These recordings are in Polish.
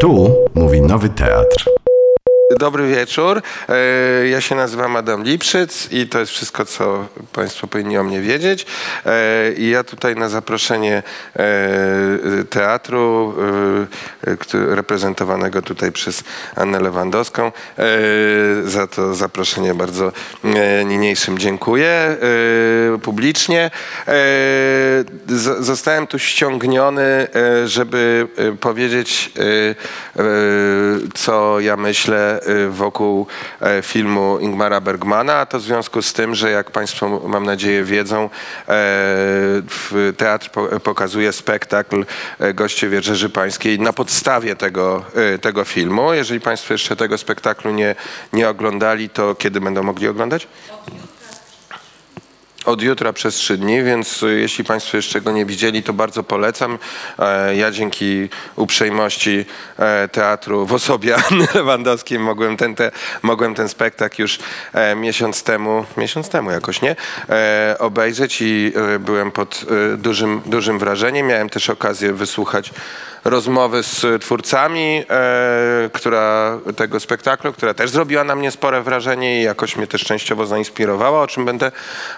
Tu mówi Nowy Teatr. Dobry wieczór. E, Ja się nazywam Adam Lipszyc i to jest wszystko, co Państwo powinni o mnie wiedzieć. E, I ja tutaj na zaproszenie e, teatru, reprezentowanego tutaj przez Annę Lewandowską, za to zaproszenie bardzo niniejszym dziękuję publicznie. Zostałem tu ściągniony, żeby powiedzieć, co ja myślę wokół e, filmu Ingmara Bergmana, a to w związku z tym, że jak Państwo mam nadzieję wiedzą, w- teatr po- pokazuje spektakl Goście Wieży Pańskiej na podstawie tego, tego filmu. Jeżeli Państwo jeszcze tego spektaklu nie, nie oglądali, to kiedy będą mogli oglądać? Od jutra przez trzy dni, więc y, jeśli Państwo jeszcze go nie widzieli, to bardzo polecam. E, Ja dzięki uprzejmości e, teatru w osobie Anny Lewandowskiej mogłem ten, te, mogłem ten spektakl już e, miesiąc temu, miesiąc temu jakoś, nie? Obejrzeć i byłem pod dużym, dużym wrażeniem. Miałem też okazję wysłuchać rozmowy z twórcami e, która, tego spektaklu, która też zrobiła na mnie spore wrażenie i jakoś mnie też częściowo zainspirowała, o czym będę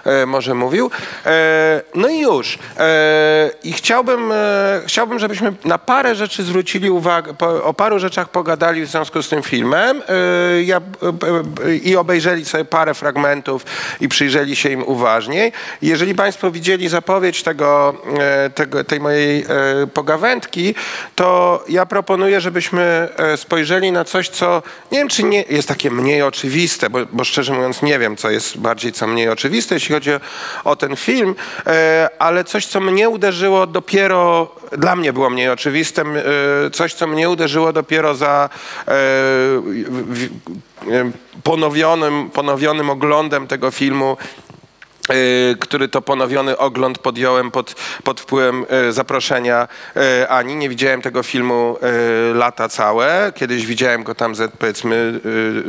e, może mówił. E, no i już. E, I chciałbym, e, chciałbym, żebyśmy na parę rzeczy zwrócili uwagę, po, o paru rzeczach pogadali w związku z tym filmem e, ja, i obejrzeli sobie parę fragmentów i przyjrzeli się im uważniej. Jeżeli Państwo widzieli zapowiedź tego, tego, tej mojej pogawędki, to ja proponuję, żebyśmy e, spojrzeli na coś, co nie wiem, czy nie jest takie mniej oczywiste, bo, bo szczerze mówiąc nie wiem, co jest bardziej, co mniej oczywiste, jeśli chodzi o, o ten film, e, ale coś, co mnie uderzyło dopiero, dla mnie było mniej oczywiste, e, coś, co mnie uderzyło dopiero za ponowionym, ponowionym oglądem tego filmu który to ponowiony ogląd podjąłem pod, pod wpływem y, zaproszenia y, Ani. Nie widziałem tego filmu y, lata całe. Kiedyś widziałem go tam powiedzmy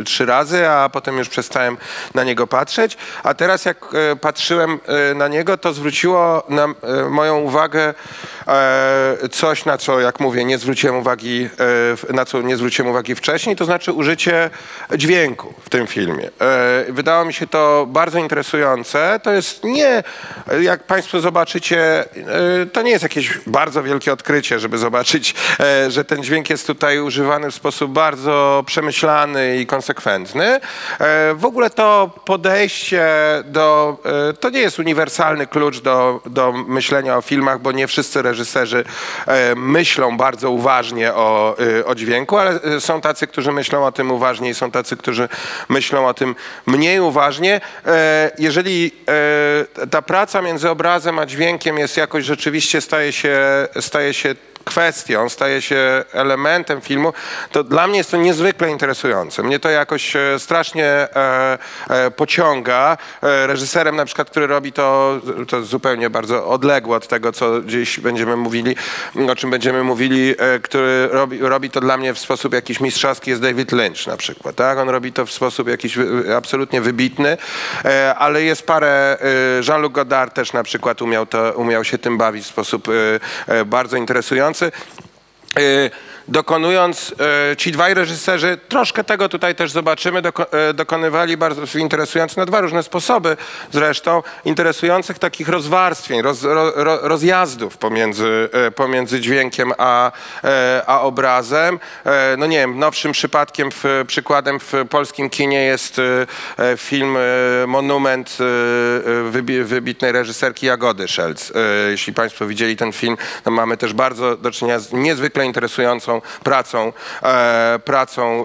y, trzy razy, a potem już przestałem na niego patrzeć. A teraz jak y, patrzyłem y, na niego, to zwróciło na y, moją uwagę coś, na co, jak mówię, nie zwróciłem uwagi, na co nie zwróciłem uwagi wcześniej, to znaczy użycie dźwięku w tym filmie. Wydało mi się to bardzo interesujące. To jest nie, jak Państwo zobaczycie, e, to nie jest jakieś bardzo wielkie odkrycie, żeby zobaczyć, e, że ten dźwięk jest tutaj używany w sposób bardzo przemyślany i konsekwentny. E, W ogóle to podejście do, e, to nie jest uniwersalny klucz do, do myślenia o filmach, bo nie wszyscy reżyserzy myślą bardzo uważnie o, o dźwięku, ale są tacy, którzy myślą o tym uważnie i są tacy, którzy myślą o tym mniej uważnie. Jeżeli ta praca między obrazem a dźwiękiem jest jakoś rzeczywiście staje się, staje się kwestią, staje się elementem filmu, to dla mnie jest to niezwykle interesujące. Mnie to jakoś e, strasznie e, e, pociąga. E, reżyserem na przykład, który robi to, to zupełnie bardzo odległo od tego, co dziś będziemy mówili, o czym będziemy mówili, e, który robi, robi to dla mnie w sposób jakiś mistrzowski jest David Lynch na przykład. Tak? On robi to w sposób jakiś absolutnie wybitny, e, ale jest parę, Jean-Luc Godard też na przykład umiał, to, umiał się tym bawić w sposób bardzo interesujący. E, Dokonując, e, ci dwaj reżyserzy, troszkę tego tutaj też zobaczymy, e, dokonywali bardzo interesujące, na dwa różne sposoby zresztą, interesujących takich rozwarstwień, roz, ro, ro, rozjazdów pomiędzy, e, pomiędzy dźwiękiem a, a obrazem. No nie wiem, nowszym przypadkiem, w, przykładem w polskim kinie jest film Monument wybi, wybitnej reżyserki Jagody Szelc. Jeśli Państwo widzieli ten film, to mamy też bardzo do czynienia z niezwykle interesującą pracą, e, pracą e,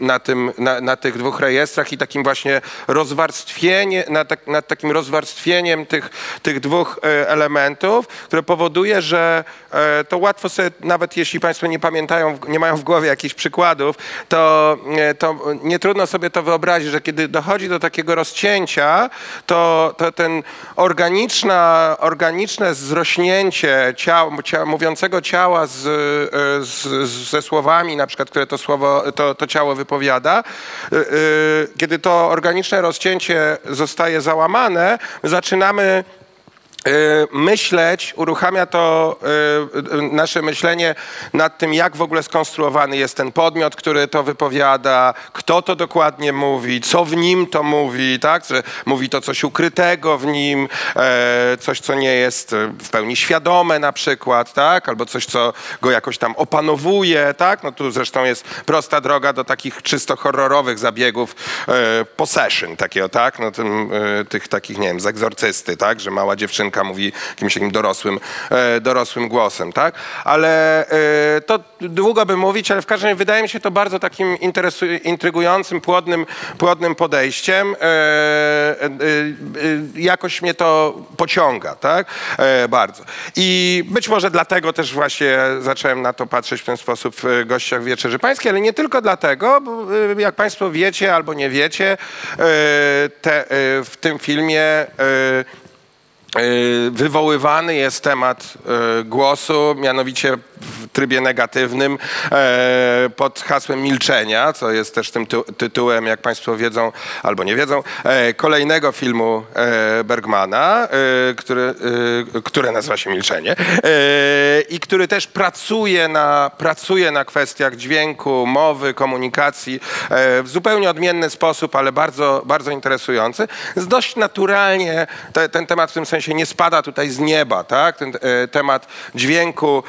na, tym, na, na tych dwóch rejestrach i takim właśnie rozwarstwienie, nad, tak, nad takim rozwarstwieniem tych, tych dwóch e, elementów, które powoduje, że e, to łatwo sobie, nawet jeśli Państwo nie pamiętają, nie mają w głowie jakichś przykładów, to, e, to nie trudno sobie to wyobrazić, że kiedy dochodzi do takiego rozcięcia, to, to ten organiczna, organiczne zrośnięcie ciała, cia, mówiącego ciała z, e, z, z, ze słowami, na przykład, które to słowo, to, to ciało wypowiada, y, y, kiedy to organiczne rozcięcie zostaje załamane, my zaczynamy myśleć, uruchamia to y, y, nasze myślenie nad tym, jak w ogóle skonstruowany jest ten podmiot, który to wypowiada, kto to dokładnie mówi, co w nim to mówi, tak? Że mówi to coś ukrytego w nim, e, coś, co nie jest w pełni świadome na przykład, tak? Albo coś, co go jakoś tam opanowuje, tak? No tu zresztą jest prosta droga do takich czysto horrorowych zabiegów e, possession takiego, tak? No tym, e, tych takich, nie wiem, z egzorcysty, tak? Że mała dziewczynka mówi jakimś takim dorosłym, e, dorosłym głosem, tak? Ale e, to długo by mówić, ale w każdym razie wydaje mi się to bardzo takim intrygującym, płodnym, płodnym podejściem. E, jakoś mnie to pociąga, tak? Bardzo. I być może dlatego też właśnie zacząłem na to patrzeć w ten sposób w gościach Wieczerzy Pańskiej, ale nie tylko dlatego, bo jak Państwo wiecie albo nie wiecie, te, w tym filmie Wywoływany jest temat y, głosu, mianowicie w trybie negatywnym, e, pod hasłem milczenia, co jest też tym ty- tytułem, jak Państwo wiedzą albo nie wiedzą, e, kolejnego filmu e, Bergmana, który, które nazywa się Milczenie i który też pracuje na, pracuje na kwestiach dźwięku, mowy, komunikacji w zupełnie odmienny sposób, ale bardzo, bardzo interesujący. Z dość naturalnie te, ten temat w tym sensie nie spada tutaj z nieba, tak? Ten temat dźwięku,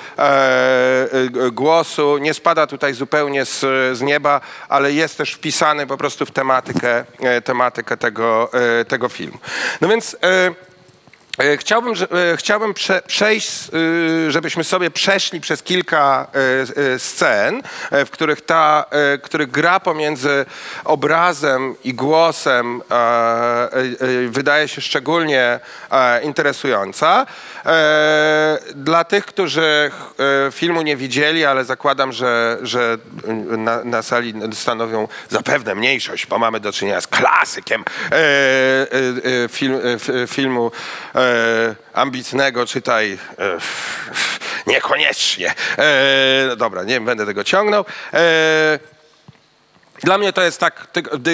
głosu nie spada tutaj zupełnie z, z nieba, ale jest też wpisany po prostu w tematykę, e, tematykę tego, e, tego filmu. No więc e, E, Chciałbym, że- e, chciałbym prze, przejść, y, żebyśmy sobie przeszli przez kilka e, e, scen, e, w których ta, e, których gra pomiędzy obrazem i głosem e, e, e, wydaje się szczególnie e, interesująca. E, Dla tych, którzy e, filmu nie widzieli, ale zakładam, że, że na, na sali stanowią zapewne mniejszość, bo mamy do czynienia z klasykiem e, e, e, e, filmu e, ambitnego, czytaj e, niekoniecznie. E, dobra, nie będę tego ciągnął. Dla mnie to jest tak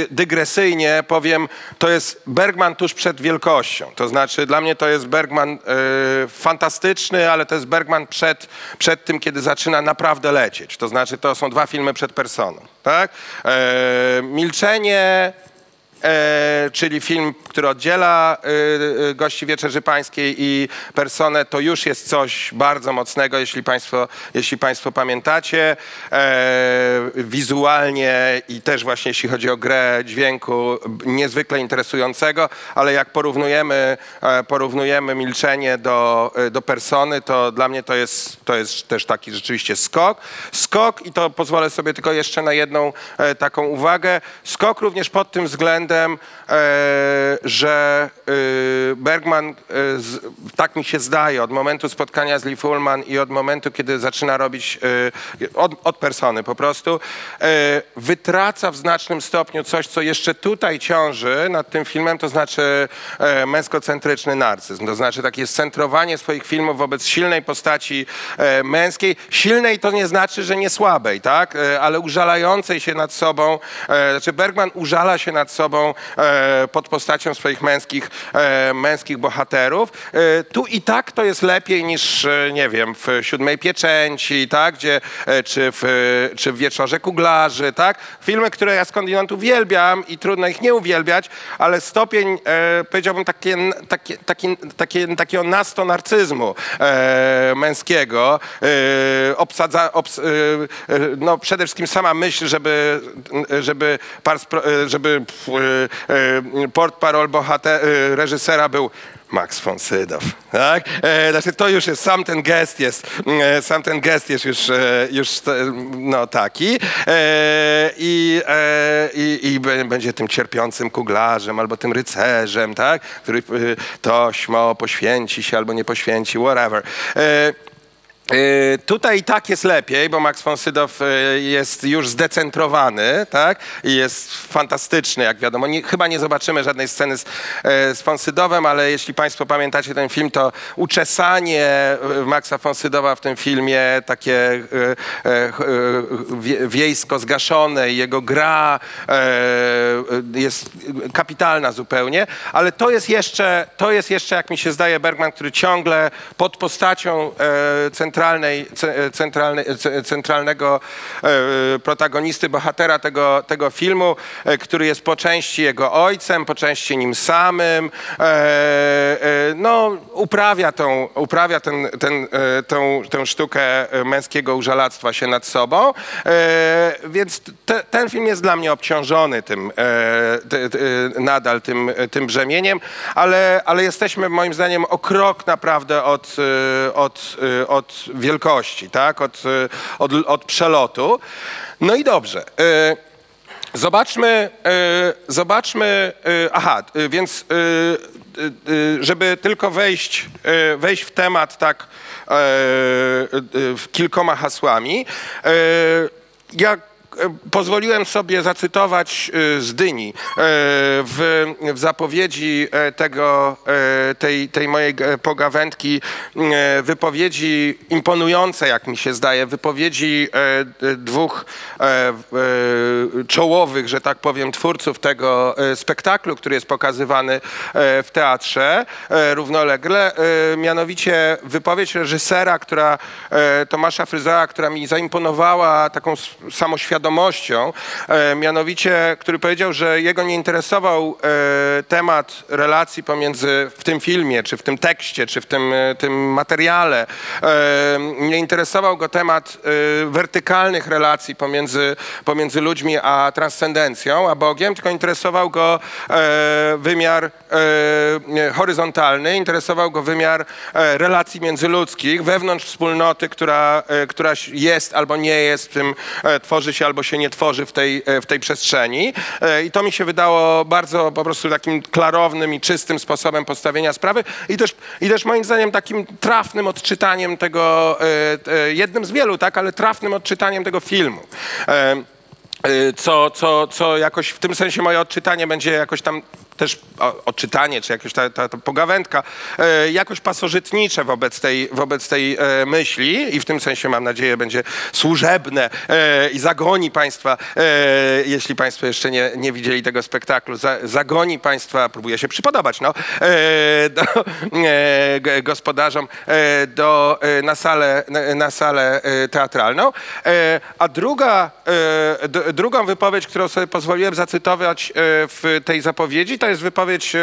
dygresyjnie, powiem, to jest Bergman tuż przed wielkością. To znaczy, dla mnie to jest Bergman fantastyczny, ale to jest Bergman przed, przed tym, kiedy zaczyna naprawdę lecieć. To znaczy, to są dwa filmy przed personą. Tak? Milczenie, e, czyli film, który oddziela e, e, gości Wieczerzy Pańskiej i personę, to już jest coś bardzo mocnego, jeśli Państwo, jeśli państwo pamiętacie. Wizualnie i też właśnie jeśli chodzi o grę dźwięku, niezwykle interesującego, ale jak porównujemy, porównujemy milczenie do, do persony, to dla mnie to jest, to jest też taki rzeczywiście skok. Skok i to pozwolę sobie tylko jeszcze na jedną taką uwagę. Skok również pod tym względem, e, że e, Bergman, e, tak mi się zdaje, od momentu spotkania z Lee Fullman i od momentu, kiedy zaczyna robić, od, od persony po prostu, wytraca w znacznym stopniu coś, co jeszcze tutaj ciąży nad tym filmem, to znaczy męskocentryczny narcyzm. To znaczy takie scentrowanie swoich filmów wobec silnej postaci męskiej. Silnej to nie znaczy, że nie słabej, tak? Ale użalającej się nad sobą. Znaczy Bergman użala się nad sobą e, pod postacią swoich męskich, e, męskich bohaterów. E, tu i tak to jest lepiej niż, nie wiem, w Siódmej Pieczęci, tak? Gdzie, czy, w, czy w Wieczorze Kuglarzy, tak? Filmy, które ja skądinąd uwielbiam i trudno ich nie uwielbiać, ale stopień, powiedziałbym, takie, takie, taki, takie, takiego nastonarcyzmu męskiego, obsadza, obs, no przede wszystkim sama myśl, żeby, żeby, żeby port parol bohater, e, reżysera był Max von Sydow, tak? E, znaczy to już jest, sam ten gest jest, e, sam ten gest jest już, e, już e, no taki e, i, e, i, będzie tym cierpiącym kuglarzem albo tym rycerzem, tak? Który e, tośmo poświęci się albo nie poświęci, whatever. E, Tutaj i tak jest lepiej, bo Max von Sydow y, jest już zdecentrowany, tak? I jest fantastyczny, jak wiadomo. Nie, chyba nie zobaczymy żadnej sceny z, e, z von Sydowem, ale jeśli Państwo pamiętacie ten film, to uczesanie e, Maxa von Sydowa w tym filmie, takie e, e, e, wie- wiejsko zgaszone i jego gra e, jest kapitalna zupełnie, ale to jest jeszcze, to jest jeszcze, jak mi się zdaje, Bergman, który ciągle pod postacią e, centralnej, ce, centralnej, ce, centralnego e, protagonisty, bohatera tego, tego filmu, e, który jest po części jego ojcem, po części nim samym, e, no uprawia, tą, uprawia ten, ten, tą, tę sztukę męskiego użalactwa się nad sobą, więc te, ten film jest dla mnie obciążony tym, ty, ty, nadal tym, tym brzemieniem, ale, ale jesteśmy moim zdaniem o krok naprawdę od, od, e, od wielkości, tak? od, e, od, od przelotu. No i dobrze. e, Zobaczmy, e, zobaczmy, aha, więc żeby tylko wejść, wejść w temat tak kilkoma hasłami, ja e, pozwoliłem sobie zacytować e, z Dyni e, w, w zapowiedzi e, tego, e, tej, tej mojej e, pogawędki e, wypowiedzi imponujące, jak mi się zdaje, wypowiedzi dwóch czołowych, że tak powiem, twórców tego spektaklu, który jest pokazywany w teatrze równolegle, mianowicie wypowiedź reżysera, która Tomasza Fryzała, która mi zaimponowała taką samoświadomością, e, mianowicie, który powiedział, że jego nie interesował e, temat relacji pomiędzy w tym filmie, czy w tym tekście, czy w tym, e, tym materiale. Nie interesował go temat wertykalnych relacji pomiędzy, pomiędzy ludźmi a transcendencją, a Bogiem, tylko interesował go wymiar horyzontalny, interesował go wymiar relacji międzyludzkich wewnątrz wspólnoty, która, która jest albo nie jest, w tym tworzy się albo się nie tworzy w tej, e, w tej przestrzeni. E, I to mi się wydało bardzo po prostu takim klarownym i czystym sposobem postawienia sprawy i też, i też moim zdaniem takim trafnym odczytaniem tego, e, jednym z wielu, tak, ale trafnym odczytaniem tego filmu. Co, co, co jakoś w tym sensie moje odczytanie będzie jakoś tam też odczytanie, czy jakoś ta, ta, ta pogawędka, e, jakoś pasożytnicze wobec tej, wobec tej e, myśli i w tym sensie mam nadzieję będzie służebne e, i zagoni Państwa, e, jeśli Państwo jeszcze nie, nie widzieli tego spektaklu, za, zagoni Państwa, próbuję się przypodobać, no, e, do, e, gospodarzom do, na, salę, na, na salę teatralną. A druga, d, drugą wypowiedź, którą sobie pozwoliłem zacytować w tej zapowiedzi, to jest wypowiedź e,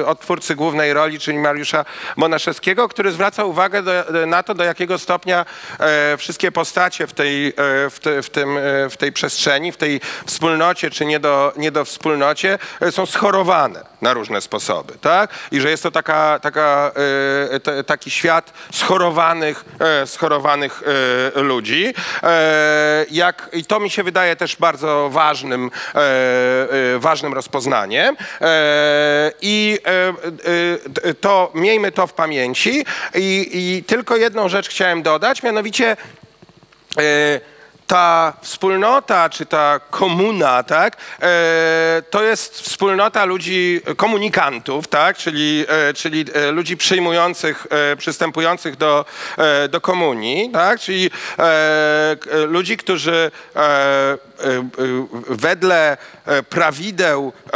e, od twórcy głównej roli, czyli Mariusza Monaszewskiego, który zwraca uwagę do, na to, do jakiego stopnia e, wszystkie postacie w tej, e, w, te, w, tym, e, w tej przestrzeni, w tej wspólnocie czy nie do, nie do wspólnocie e, są schorowane na różne sposoby, tak? I że jest to taka, taka, e, te, taki świat schorowanych, e, schorowanych e, ludzi. Jak, I to mi się wydaje też bardzo ważnym, ważnym rozpoznaniem. I to miejmy to w pamięci. I, I tylko jedną rzecz chciałem dodać, mianowicie ta wspólnota, czy ta komuna, tak, e, to jest wspólnota ludzi, komunikantów, tak, czyli, e, czyli e, ludzi przyjmujących, przystępujących do, do komunii, tak, czyli ludzi, którzy wedle e, prawideł, e,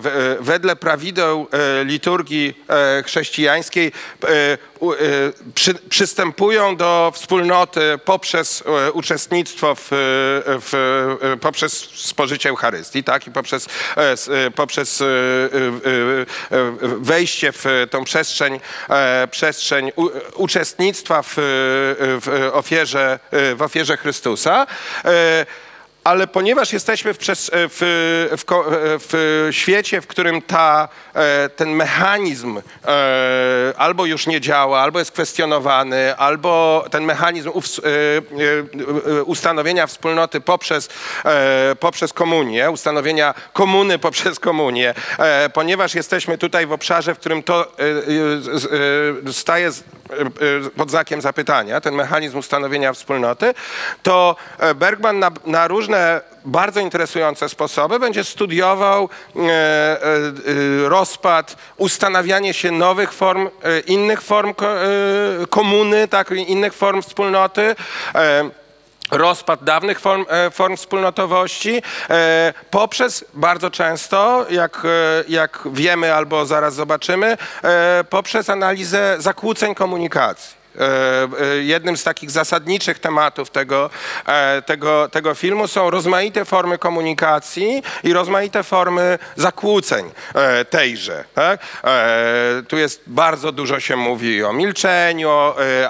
w- e, wedle prawideł e, liturgii e, chrześcijańskiej e, e, przy, przystępują do wspólnoty poprzez e, uczestnictwo w, e, w, e, poprzez spożycie Eucharystii, tak? I poprzez, e, e, poprzez e, e, e, wejście w tą przestrzeń, e, przestrzeń uczestnictwa w, w, ofierze, w ofierze Chrystusa. E, ale ponieważ jesteśmy w, przes- w, w, ko- w świecie, w którym ta, e, ten mechanizm e, albo już nie działa, albo jest kwestionowany, albo ten mechanizm e, e, ustanowienia wspólnoty poprzez, e, poprzez komunię, ustanowienia komuny poprzez komunię, e, ponieważ jesteśmy tutaj w obszarze, w którym to e, e, e, staje e, pod znakiem zapytania, ten mechanizm ustanowienia wspólnoty, to e, Bergman na, na różne bardzo interesujące sposoby będzie studiował e, e, e, rozpad, ustanawianie się nowych form, e, innych form ko, e, komuny, tak, innych form wspólnoty. Rozpad dawnych form, e, form wspólnotowości e, poprzez bardzo często, jak, e, jak wiemy albo zaraz zobaczymy, poprzez analizę zakłóceń komunikacji. E, e, Jednym z takich zasadniczych tematów tego, e, tego, tego filmu są rozmaite formy komunikacji i rozmaite formy zakłóceń tejże. Tak? Tu jest bardzo dużo się mówi o milczeniu,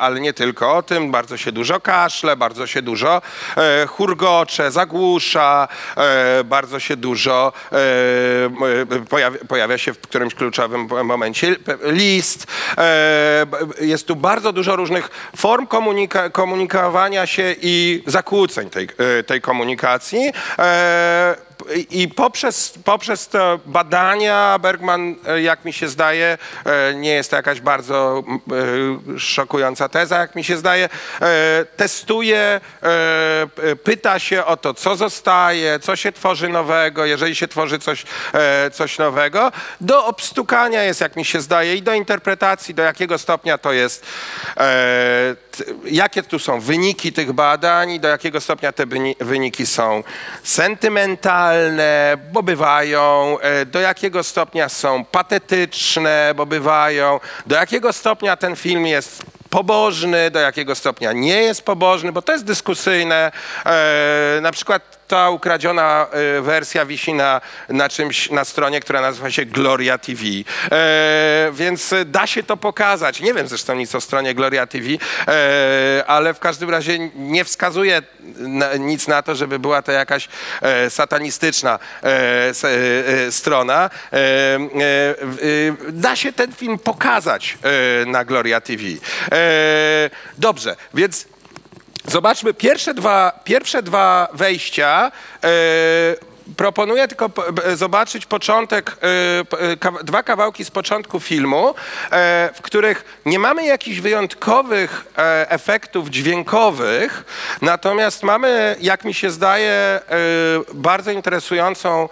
ale nie tylko o tym. Bardzo się dużo kaszle, bardzo się dużo churgocze, zagłusza, bardzo się dużo pojawia, pojawia się w którymś kluczowym momencie list. Jest tu bardzo dużo różnych form komunika- komunikowania się i zakłóceń tej, e, tej komunikacji. I poprzez, poprzez te badania Bergman, e, jak mi się zdaje, e, nie jest to jakaś bardzo e, szokująca teza, jak mi się zdaje, testuje, pyta się o to, co zostaje, co się tworzy nowego, jeżeli się tworzy coś, coś nowego. Do obstukania jest, jak mi się zdaje, i do interpretacji, do jakiego stopnia to jest, jakie tu są wyniki tych badań i do jakiego stopnia te wyni- wyniki są sentymentalne, bo bywają, e, do jakiego stopnia są patetyczne, bo bywają, do jakiego stopnia ten film jest pobożny, do jakiego stopnia nie jest pobożny, bo to jest dyskusyjne. E, na przykład ta ukradziona e, wersja wisi na, na czymś, na stronie, która nazywa się Gloria TV. E, więc e, da się to pokazać. Nie wiem zresztą nic o stronie Gloria TV, e, ale w każdym razie nie wskazuje na, nic na to, żeby była to jakaś e, satanistyczna e, e, e, strona. E, e, e, da się ten film pokazać e, na Gloria TV. E, dobrze, więc Zobaczmy pierwsze dwa, pierwsze dwa wejścia. E, proponuję tylko zobaczyć początek, e, kawa- dwa kawałki z początku filmu, e, w których nie mamy jakichś wyjątkowych e, efektów dźwiękowych, natomiast mamy, jak mi się zdaje, e, bardzo interesującą,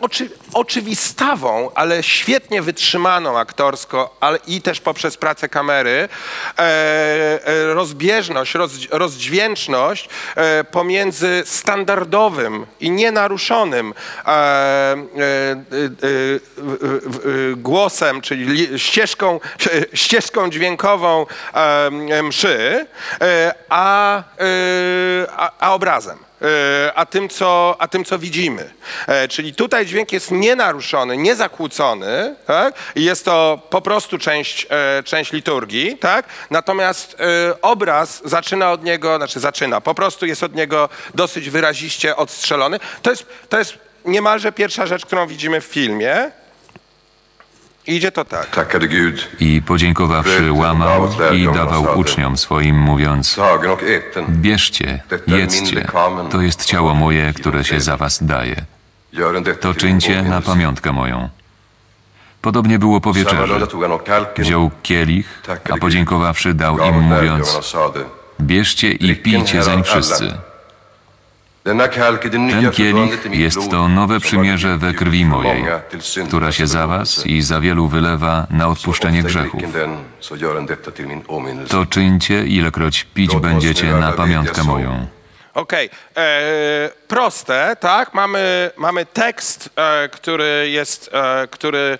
oczy, oczywistawą, ale świetnie wytrzymaną aktorsko, ale i też poprzez pracę kamery, rozbieżność, roz, rozdźwięczność pomiędzy standardowym i nienaruszonym e, e, e, e, głosem, czyli li, ścieżką, ścieżką dźwiękową mszy, a, a, obrazem a tym, co, a tym, co widzimy. E, Czyli tutaj dźwięk jest nienaruszony, niezakłócony, tak? Jest to po prostu część, e, część liturgii, tak? Natomiast e, obraz zaczyna od niego, znaczy zaczyna, po prostu jest od niego dosyć wyraziście odstrzelony. To jest, to jest niemalże pierwsza rzecz, którą widzimy w filmie. Idzie to tak. Gud, I podziękowawszy łamał i dawał uczniom swoim, mówiąc: och äten. Bierzcie, jedzcie, to jest ciało moje, które się za was daje. To czyńcie na pamiątkę moją. Podobnie było po wieczerzy. Kalken, Wziął kielich, a tackade Gud, podziękowawszy dał im, mówiąc: sade, Bierzcie i pijcie zeń wszyscy. Ten kielich jest to nowe przymierze we krwi mojej, która się za was i za wielu wylewa na odpuszczenie grzechów. To czyńcie, ilekroć pić będziecie na pamiątkę moją. Okej, e, proste, tak? Mamy, mamy tekst, e, który jest, e, który,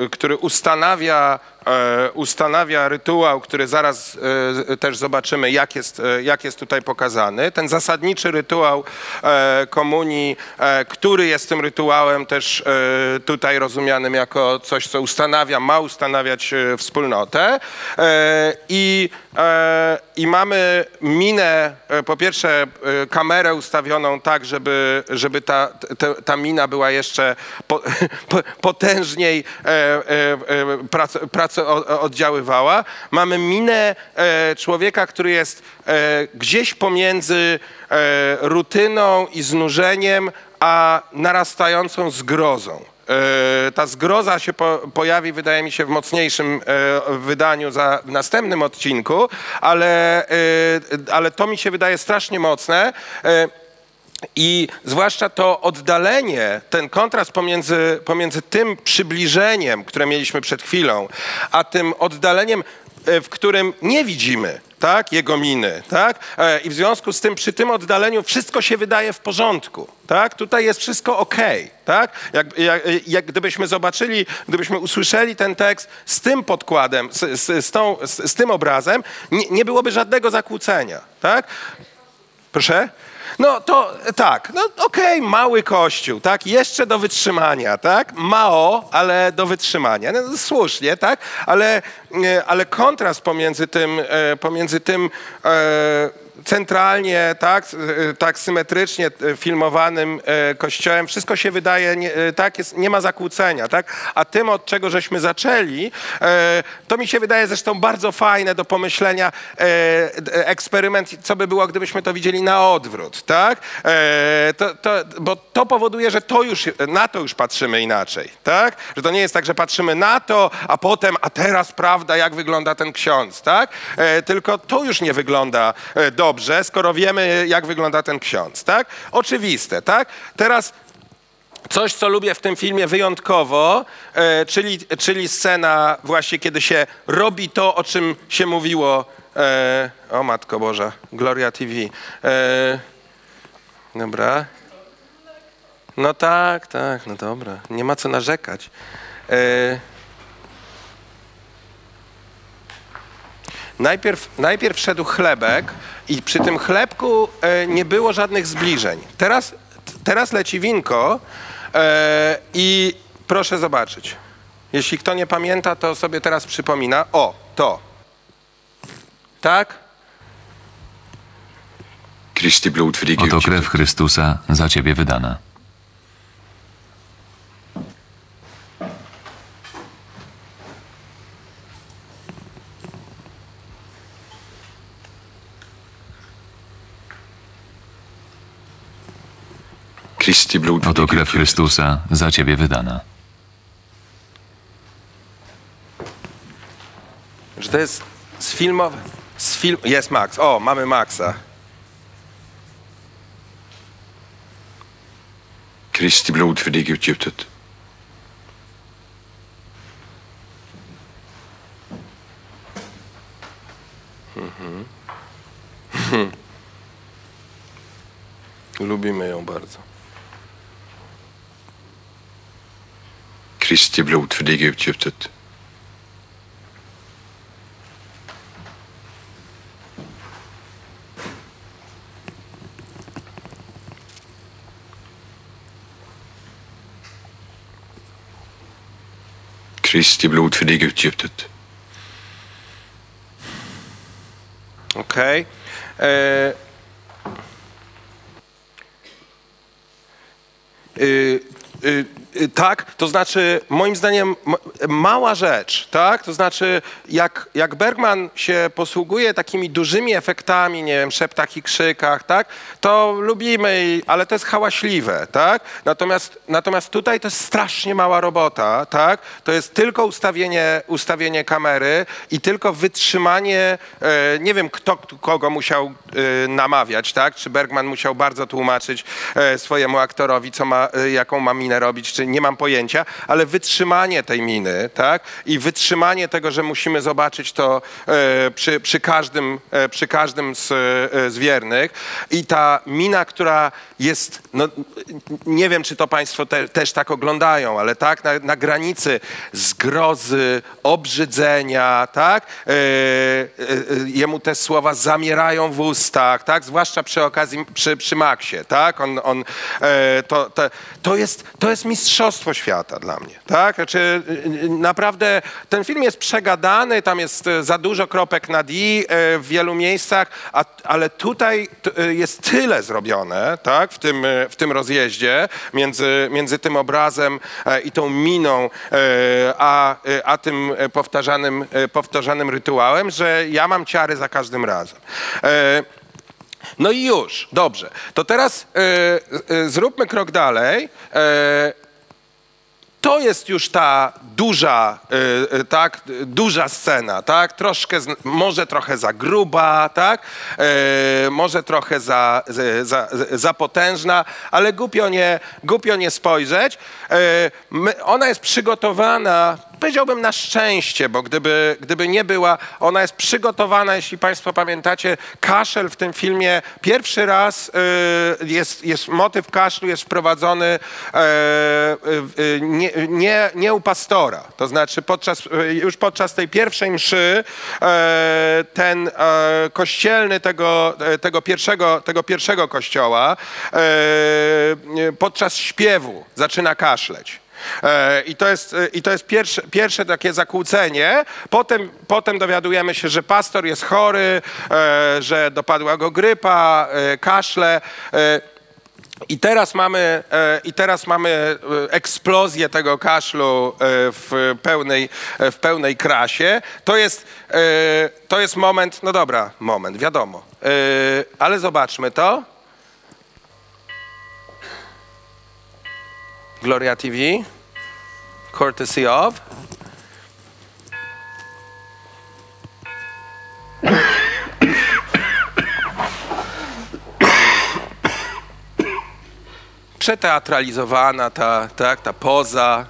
e, który ustanawia, ustanawia rytuał, który zaraz e, też zobaczymy, jak jest, e, jak jest tutaj pokazany. Ten zasadniczy rytuał e, komunii, e, który jest tym rytuałem też e, tutaj rozumianym jako coś, co ustanawia, ma ustanawiać e, wspólnotę. E, I, e, I mamy minę, e, po pierwsze e, kamerę ustawioną tak, żeby, żeby ta, ta, ta mina była jeszcze po, po, potężniej e, oddziaływała. Mamy minę e, człowieka, który jest e, gdzieś pomiędzy e, rutyną i znużeniem, a narastającą zgrozą. Ta zgroza się po, pojawi, wydaje mi się, w mocniejszym wydaniu za, w następnym odcinku, ale, ale to mi się wydaje strasznie mocne. I zwłaszcza to oddalenie, ten kontrast pomiędzy, pomiędzy tym przybliżeniem, które mieliśmy przed chwilą, a tym oddaleniem, e, w którym nie widzimy tak, jego miny. Tak? E, I w związku z tym przy tym oddaleniu wszystko się wydaje w porządku. Tak? Tutaj jest wszystko ok. Tak? Jak, jak, jak gdybyśmy zobaczyli, gdybyśmy usłyszeli ten tekst z tym podkładem, z, z, z, tą, z tym obrazem, nie, nie byłoby żadnego zakłócenia. Tak? Proszę? No to tak, no okej, mały kościół, tak, jeszcze do wytrzymania, tak, mało, ale do wytrzymania, no, słusznie, tak, ale, e, ale kontrast pomiędzy tym, e, pomiędzy tym e, centralnie, tak, e, tak symetrycznie e, filmowanym e, kościołem, wszystko się wydaje, nie, tak, jest, nie ma zakłócenia, tak, a tym, od czego żeśmy zaczęli, to mi się wydaje zresztą bardzo fajne do pomyślenia eksperyment, co by było, gdybyśmy to widzieli na odwrót, tak? To, to, bo to powoduje, że to już, na to już patrzymy inaczej, tak? Że to nie jest tak, że patrzymy na to, a potem, a teraz prawda, jak wygląda ten ksiądz, tak? Tylko to już nie wygląda e, dobrze, skoro wiemy, jak wygląda ten ksiądz, tak? Oczywiste, tak? Teraz Coś, co lubię w tym filmie wyjątkowo, e, czyli, czyli scena właśnie, kiedy się robi to, o czym się mówiło. E, o Matko Boża, Gloria TV. E, dobra. No tak, tak, no dobra. Nie ma co narzekać. E, Najpierw, najpierw szedł chlebek i przy tym chlebku e, nie było żadnych zbliżeń. Teraz, teraz leci winko e, i proszę zobaczyć. Jeśli kto nie pamięta, to sobie teraz przypomina. O, to. Tak? Oto krew Chrystusa za ciebie wydana. Oto krew. Chrystusa za ciebie wydana. Że to jest z filmowy. Z film... Jest Max. O, mamy Maxa. Kristi blod för dig utgjutet. Kristi blod för dig utgjutet. Kristi blod för dig utgjutet. Okej. Okay. Y, y, y, tak, to znaczy moim zdaniem mała rzecz, tak? To znaczy jak, jak Bergman się posługuje takimi dużymi efektami, nie wiem, szeptach i krzykach, tak? To lubimy, ale to jest hałaśliwe, tak? Natomiast, natomiast tutaj to jest strasznie mała robota, tak? To jest tylko ustawienie, ustawienie kamery i tylko wytrzymanie, e, nie wiem kto kogo musiał e, namawiać, tak? Czy Bergman musiał bardzo tłumaczyć e, swojemu aktorowi, co ma, e, jaką ma minę robić, czy nie mam pojęcia, ale wytrzymanie tej miny, tak? I wytrzymanie tego, że musimy zobaczyć to e, przy, przy, każdym, e, przy każdym z, e, z wiernych. I ta mina, która jest, no, nie wiem, czy to Państwo te, też tak oglądają, ale tak, na, na granicy zgrozy, obrzydzenia, tak? Jemu te słowa zamierają w ustach, tak? Zwłaszcza przy okazji, przy, przy Maxie, tak? On, on, to, to, to, jest, to jest mistrzostwo świata dla mnie, tak? Znaczy, naprawdę ten film jest przegadany, tam jest e, za dużo kropek nad i e, w wielu miejscach, a, ale tutaj e, jest tyle zrobione, tak? W tym, w tym rozjeździe między, między tym obrazem i tą miną, a, a tym powtarzanym, powtarzanym rytuałem, że ja mam ciary za każdym razem. No i już, dobrze. To teraz e, e, zróbmy krok dalej. E, to jest już ta duża, y, y, tak, y, duża scena, tak, troszkę, może trochę za gruba, tak, y, może trochę za, za, za, za potężna, ale głupio nie, głupio nie spojrzeć. Y, my, ona jest przygotowana, powiedziałbym na szczęście, bo gdyby, gdyby nie była, ona jest przygotowana, jeśli Państwo pamiętacie, kaszel w tym filmie pierwszy raz y, jest, jest motyw kaszlu jest wprowadzony e, y, nie, nie, nie u pastora. To znaczy podczas, y, już podczas tej pierwszej mszy e, ten e, kościelny tego, tego, pierwszego, tego pierwszego kościoła podczas śpiewu zaczyna kaszleć. E, I to jest, e, i to jest pierwsze, pierwsze takie zakłócenie. Potem, potem dowiadujemy się, że pastor jest chory, e, że dopadła go grypa, kaszle. I teraz mamy, i teraz mamy eksplozję tego kaszlu w pełnej, w pełnej krasie. To jest, to jest moment, no dobra, moment, wiadomo. Ale zobaczmy to. Gloria TV, courtesy of. Przeteatralizowana ta, tak, ta poza.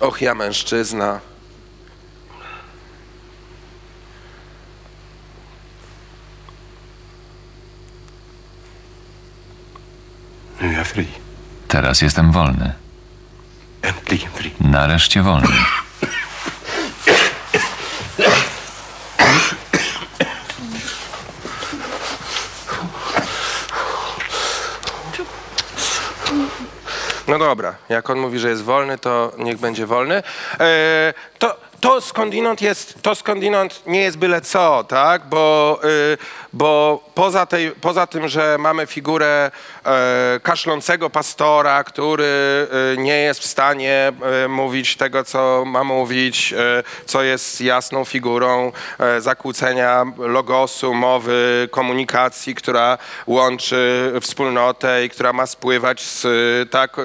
Och, ja mężczyzna. Teraz jestem wolny. Nareszcie wolny. No dobra, jak on mówi, że jest wolny, to niech będzie wolny. E, to, to skądinąd jest, to skądinąd nie jest byle co, tak? Bo, y, bo poza, tej, poza tym, że mamy figurę e, kaszlącego pastora, który y, nie jest w stanie e, mówić tego, co ma mówić, co jest jasną figurą e, zakłócenia logosu, mowy, komunikacji, która łączy wspólnotę i która ma spływać z, tak,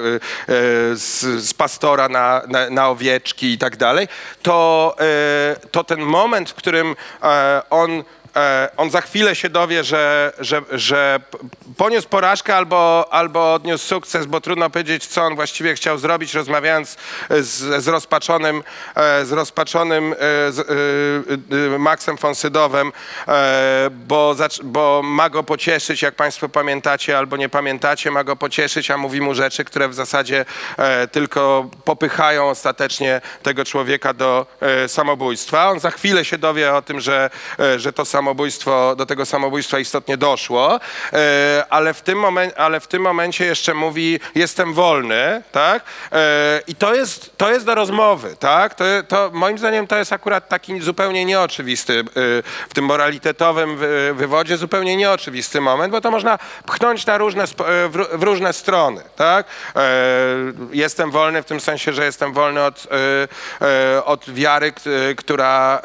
z, z pastora na, na, na owieczki i tak dalej, to, e, to ten moment, w którym e, on on za chwilę się dowie, że, że, że poniósł porażkę albo, albo odniósł sukces, bo trudno powiedzieć, co on właściwie chciał zrobić, rozmawiając z, z rozpaczonym, e, z rozpaczonym e, z, e, e, Maxem Fonsydowem, e, bo, bo ma go pocieszyć, jak Państwo pamiętacie albo nie pamiętacie, ma go pocieszyć, a mówi mu rzeczy, które w zasadzie e, tylko popychają ostatecznie tego człowieka do e, samobójstwa. On za chwilę się dowie o tym, że, e, że to samobójstwo, do tego samobójstwa istotnie doszło, e, ale w tym, momen, ale w tym momencie jeszcze mówi jestem wolny, tak? E, I to jest, to jest do rozmowy, tak? To, to moim zdaniem to jest akurat taki zupełnie nieoczywisty e, w tym moralitetowym wy- wywodzie, zupełnie nieoczywisty moment, bo to można pchnąć na różne, w, ró- w różne strony, tak? Jestem wolny w tym sensie, że jestem wolny od, od wiary, która,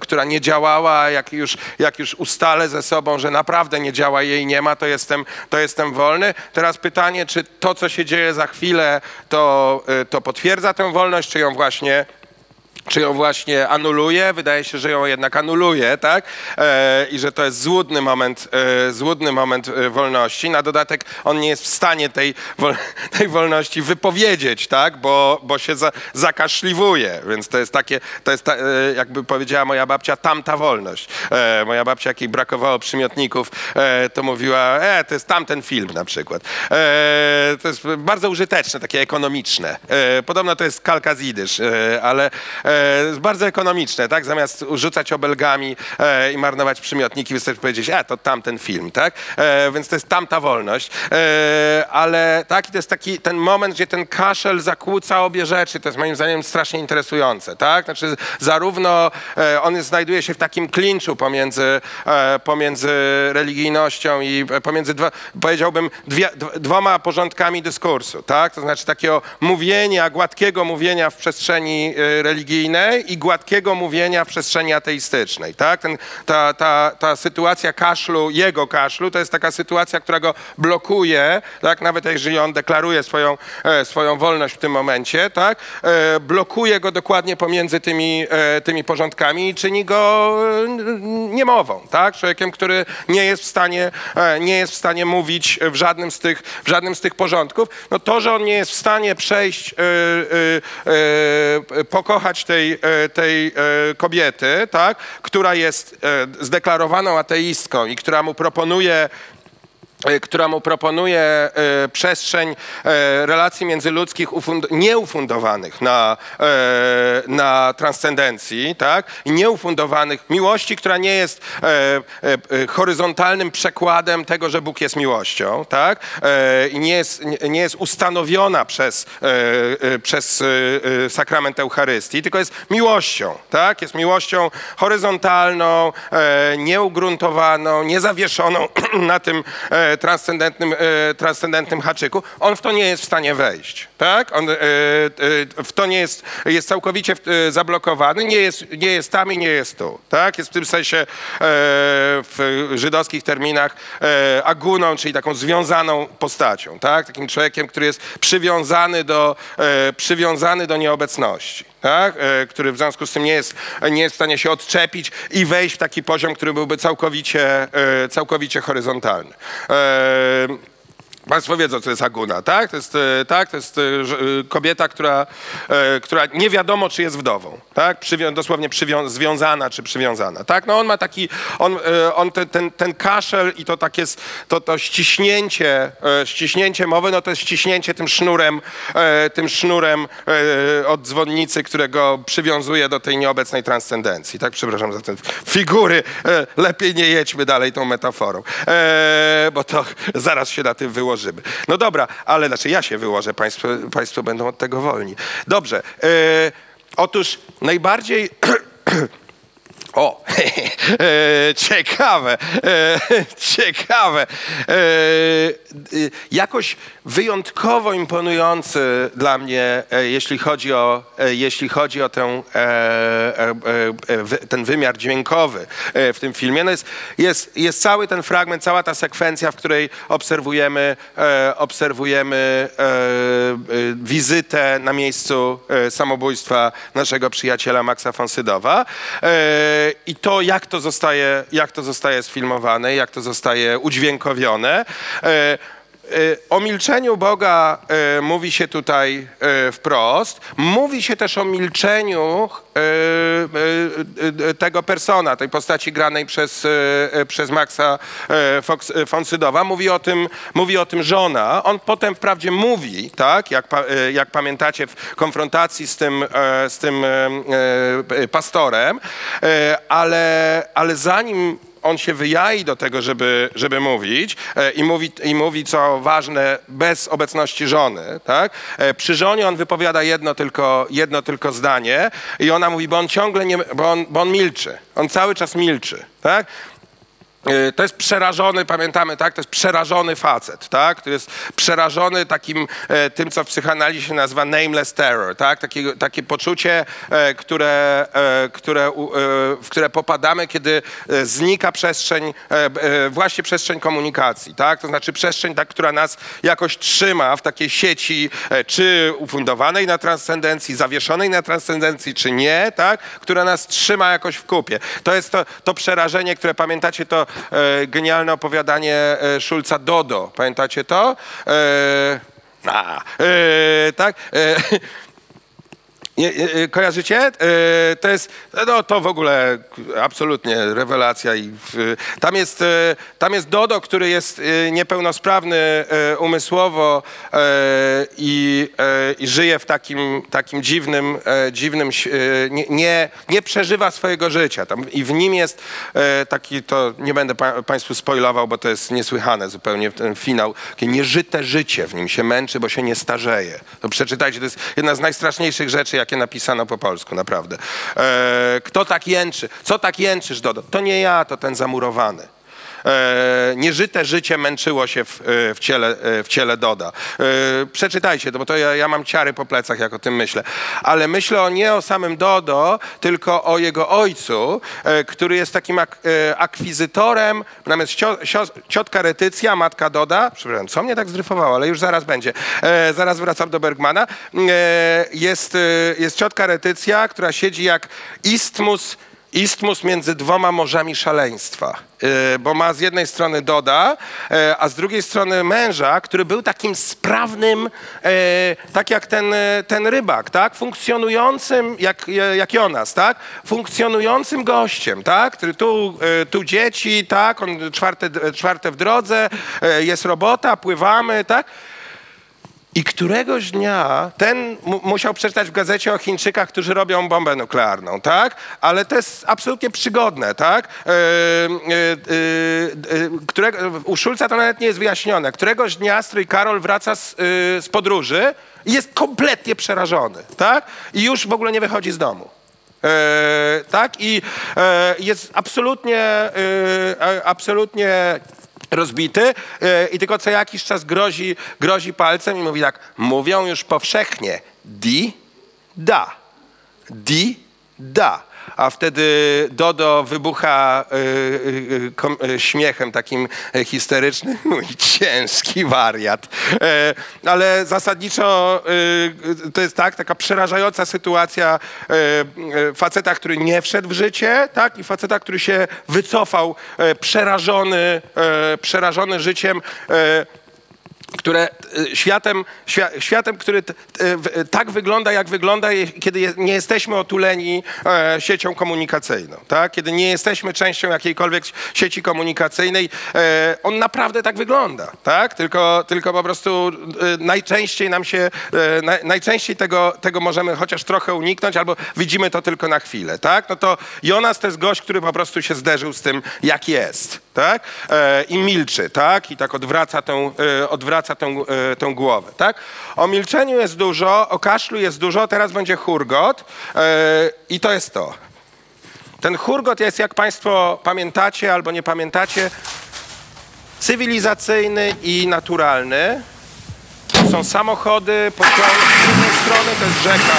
która nie działała, jak już, jak już ustalę ze sobą, że naprawdę nie działa, jej nie ma, to jestem, to jestem wolny. Teraz pytanie, czy to, co się dzieje za chwilę, to, e, to potwierdza tę wolność, czy ją właśnie czy ją właśnie anuluje? Wydaje się, że ją jednak anuluje, tak? E, I że to jest złudny moment, e, złudny moment e, wolności. Na dodatek on nie jest w stanie tej, wol, tej wolności wypowiedzieć, tak? Bo, bo się za, zakaszliwuje. Więc to jest takie, to jest, ta, e, jakby powiedziała moja babcia, tamta wolność. E, moja babcia, jak jej brakowało przymiotników, e, to mówiła, e, to jest tamten film na przykład. E, to jest bardzo użyteczne, takie ekonomiczne. E, podobno to jest kalka z jidysz, e, ale e, bardzo ekonomiczne, tak? Zamiast rzucać obelgami e, i marnować przymiotniki, wystarczy powiedzieć, e, to tamten film, tak? E, więc to jest tamta wolność. E, ale tak, i to jest taki ten moment, gdzie ten kaszel zakłóca obie rzeczy. To jest moim zdaniem strasznie interesujące, tak? Znaczy zarówno e, on jest, znajduje się w takim klinczu pomiędzy, e, pomiędzy religijnością i e, pomiędzy, dwa, powiedziałbym, dwie, dw- dwoma porządkami dyskursu, tak? To znaczy takiego mówienia, gładkiego mówienia w przestrzeni e, religijnej, religijnej i gładkiego mówienia w przestrzeni ateistycznej. Tak? Ten, ta, ta, ta sytuacja kaszlu, jego kaszlu, to jest taka sytuacja, która go blokuje, tak? nawet jeżeli on deklaruje swoją, e, swoją wolność w tym momencie, tak? e, blokuje go dokładnie pomiędzy tymi, e, tymi porządkami i czyni go e, niemową, tak? człowiekiem, który nie jest w stanie, e, nie jest w stanie mówić w żadnym z tych, w żadnym z tych porządków. No to, że on nie jest w stanie przejść, e, pokochać tej, e, tej e, kobiety, tak? która jest e, zdeklarowaną ateistką i która mu proponuje która mu proponuje e, przestrzeń e, relacji międzyludzkich ufund- nieufundowanych na, e, na transcendencji, tak? I nieufundowanych miłości, która nie jest e, e, e, horyzontalnym przekładem tego, że Bóg jest miłością, tak? E, I nie jest, nie, jest ustanowiona przez, e, e, przez e, e, sakrament Eucharystii, tylko jest miłością, tak? Jest miłością horyzontalną, e, nieugruntowaną, niezawieszoną na tym e, transcendentnym, e, transcendentnym haczyku. On w to nie jest w stanie wejść, tak? On e, e, w to nie jest, jest całkowicie e, zablokowany, nie jest, nie jest tam i nie jest tu, tak? Jest w tym sensie e, w żydowskich terminach e, aguną, czyli taką związaną postacią, tak? Takim człowiekiem, który jest przywiązany do, e, przywiązany do nieobecności, tak? E, który w związku z tym nie jest, nie jest w stanie się odczepić i wejść w taki poziom, który byłby całkowicie, e, całkowicie horyzontalny. Państwo wiedzą, co jest aguna, tak? To jest, e, tak? To jest e, e, kobieta, która, która nie wiadomo, czy jest wdową, tak? Przywią, dosłownie przywią, związana, czy przywiązana, tak? No on ma taki, on, on ten, ten, ten kaszel i to takie, to, to ściśnięcie, ściśnięcie mowy, no to jest ściśnięcie tym sznurem, tym sznurem od dzwonnicy, którego przywiązuje do tej nieobecnej transcendencji, tak? Przepraszam za te figury, lepiej nie jedźmy dalej tą metaforą, bo to zaraz się na tym wyłożymy. No dobra, ale znaczy ja się wyłożę, państwo, państwo będą od tego wolni. Dobrze, e, otóż najbardziej... O, e, ciekawe, e, ciekawe. E, jakoś wyjątkowo imponujący dla mnie, jeśli chodzi o, jeśli chodzi o ten wymiar dźwiękowy w tym filmie. No jest, jest, jest cały ten fragment, cała ta sekwencja, w której obserwujemy, obserwujemy wizytę na miejscu samobójstwa naszego przyjaciela Maxa Fonsydowa. E, I to, jak to zostaje, jak to zostaje sfilmowane, jak to zostaje udźwiękowione. E, O milczeniu Boga e, mówi się tutaj e, wprost. Mówi się też o milczeniu tego persona, tej postaci granej przez, przez Maxa Fonsydowa. Mówi o, tym, mówi o tym żona. On potem wprawdzie mówi, tak, jak, jak pamiętacie w konfrontacji z tym, z tym pastorem, ale, ale zanim on się wyjai do tego, żeby, żeby mówić e, i, mówi, i mówi, co ważne, bez obecności żony. Tak? E, przy żonie on wypowiada jedno tylko, jedno tylko zdanie i ona mówi, bo on ciągle nie, bo on, bo on milczy. On cały czas milczy. Tak? E, To jest przerażony, pamiętamy, tak? To jest przerażony facet, tak? To jest przerażony takim e, tym, co w psychoanalizie się nazywa nameless terror, tak? Takie, takie poczucie, e, które, e, które, w które popadamy, kiedy znika przestrzeń, właśnie przestrzeń komunikacji, tak? To znaczy przestrzeń, tak, która nas jakoś trzyma w takiej sieci, czy ufundowanej na transcendencji, zawieszonej na transcendencji, czy nie, tak? Która nas trzyma jakoś w kupie. To jest to, to przerażenie, które pamiętacie, to genialne opowiadanie e, Szulca Dodo. Pamiętacie to? E, a, e, tak? Nie, nie, e, kojarzycie? E, To jest, no to w ogóle absolutnie rewelacja. I tam, jest, e, tam jest Dodo, który jest niepełnosprawny umysłowo i, i żyje w takim, takim dziwnym, dziwnym nie, nie, nie przeżywa swojego życia. Tam, I w nim jest taki, to nie będę pa, Państwu spoilował, bo to jest niesłychane zupełnie ten finał. Takie nieżyte życie w nim się męczy, bo się nie starzeje. To przeczytajcie, to jest jedna z najstraszniejszych rzeczy, napisano po polsku, naprawdę. E, kto tak jęczy? Co tak jęczysz, Dodo? To nie ja, to ten zamurowany. E, nieżyte życie męczyło się w, e, w, ciele, e, w ciele Doda. Przeczytajcie to, bo to ja, ja mam ciary po plecach, jak o tym myślę. Ale myślę o, nie o samym Dodo, tylko o jego ojcu, który jest takim ak, akwizytorem, natomiast ciotka Retycja, matka Doda, przepraszam, co mnie tak zdryfowało, ale już zaraz będzie. Zaraz wracam do Bergmana. Jest, jest ciotka Retycja, która siedzi jak istmus istmus między dwoma morzami szaleństwa. Yy, bo ma z jednej strony Doda, yy, a z drugiej strony męża, który był takim sprawnym, yy, tak jak ten, ten rybak, tak? Funkcjonującym, jak, jak Jonas, tak? Funkcjonującym gościem, tak? Tu, tu dzieci, tak? On czwarte, czwarte w drodze, jest robota, pływamy, tak? I któregoś dnia ten mu- musiał przeczytać w gazecie o Chińczykach, którzy robią bombę nuklearną, tak? Ale to jest absolutnie przygodne, tak? Yy, yy, yy, którego, u Szulca to nawet nie jest wyjaśnione. Któregoś dnia strój Karol wraca z, yy, z podróży i jest kompletnie przerażony, tak? I już w ogóle nie wychodzi z domu. E, tak? I e, jest absolutnie, e, e, absolutnie rozbity e, i tylko co jakiś czas grozi, grozi palcem i mówi tak, mówią już powszechnie, di, da, di, da. A wtedy Dodo wybucha y, y, kom, y, śmiechem takim y, histerycznym. Mój ciężki wariat. E, ale zasadniczo y, to jest tak, taka przerażająca sytuacja y, y, faceta, który nie wszedł w życie, tak? I faceta, który się wycofał, e, przerażony, e, przerażony życiem. Które e, światem, świa, światem który e, tak wygląda, jak wygląda, kiedy nie jesteśmy otuleni e, siecią komunikacyjną, tak? kiedy nie jesteśmy częścią jakiejkolwiek sieci komunikacyjnej, on naprawdę tak wygląda, tak? tylko, tylko po prostu najczęściej nam się, naj, najczęściej tego, tego możemy chociaż trochę uniknąć, albo widzimy to tylko na chwilę. Tak? No to Jonas to jest gość, który po prostu się zderzył z tym, jak jest. Tak? I milczy, tak? I tak odwraca tę, e, tę, e, tę głowę, tak? O milczeniu jest dużo, o kaszlu jest dużo, teraz będzie hurgot e, i to jest to. Ten hurgot jest, jak Państwo pamiętacie albo nie pamiętacie, cywilizacyjny i naturalny. Są samochody, pociągi, z jednej strony to jest rzeka.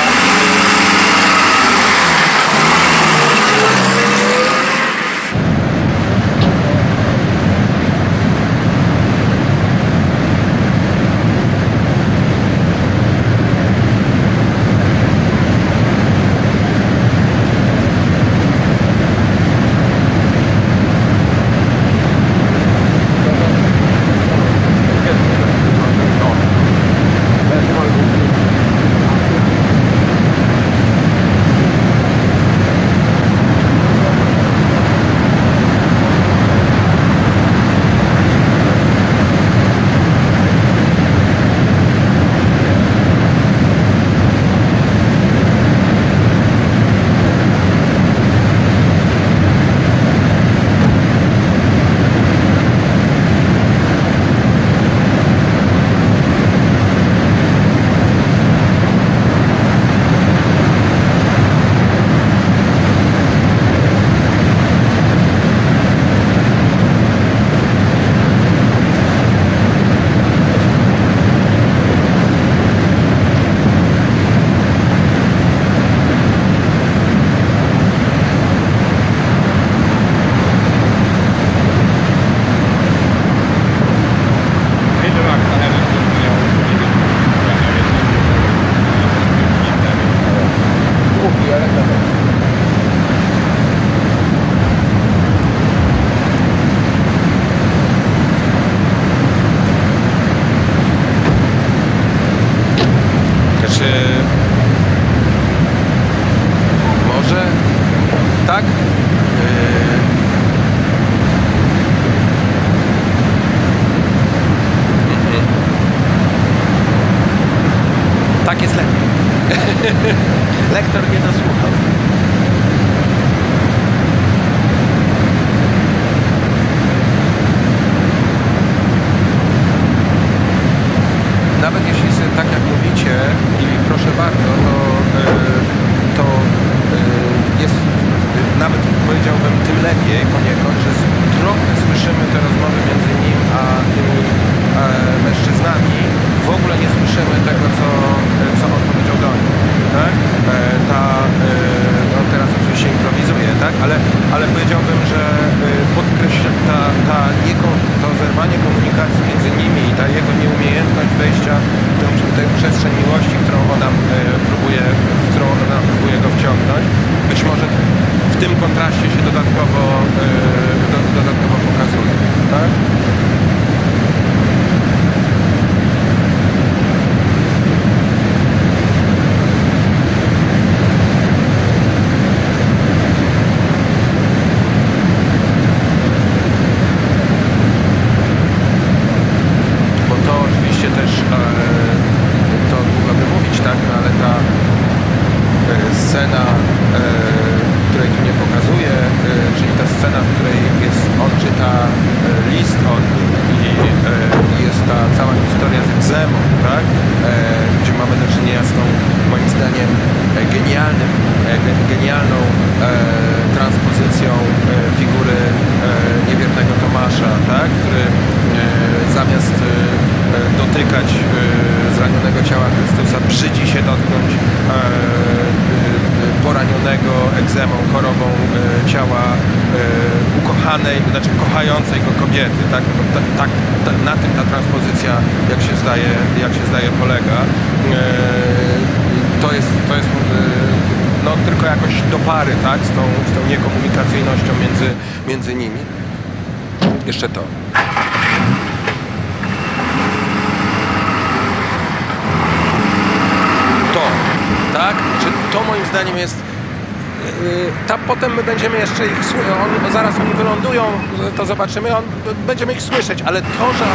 To zobaczymy, on, będziemy ich słyszeć, ale to, że,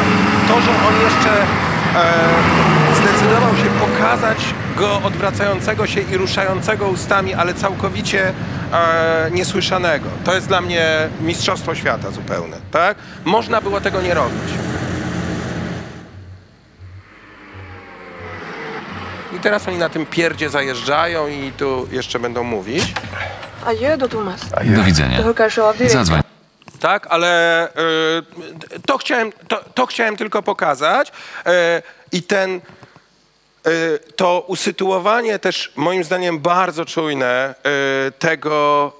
to, że on jeszcze e, zdecydował się pokazać go odwracającego się i ruszającego ustami, ale całkowicie e, niesłyszanego. To jest dla mnie mistrzostwo świata zupełne, tak? Można było tego nie robić. I teraz oni na tym pierdzie zajeżdżają i tu jeszcze będą mówić. Do widzenia. Zadzwoń. Tak, ale y, to, chciałem, to, to chciałem tylko pokazać. Y, I ten, to usytuowanie też moim zdaniem bardzo czujne y, tego,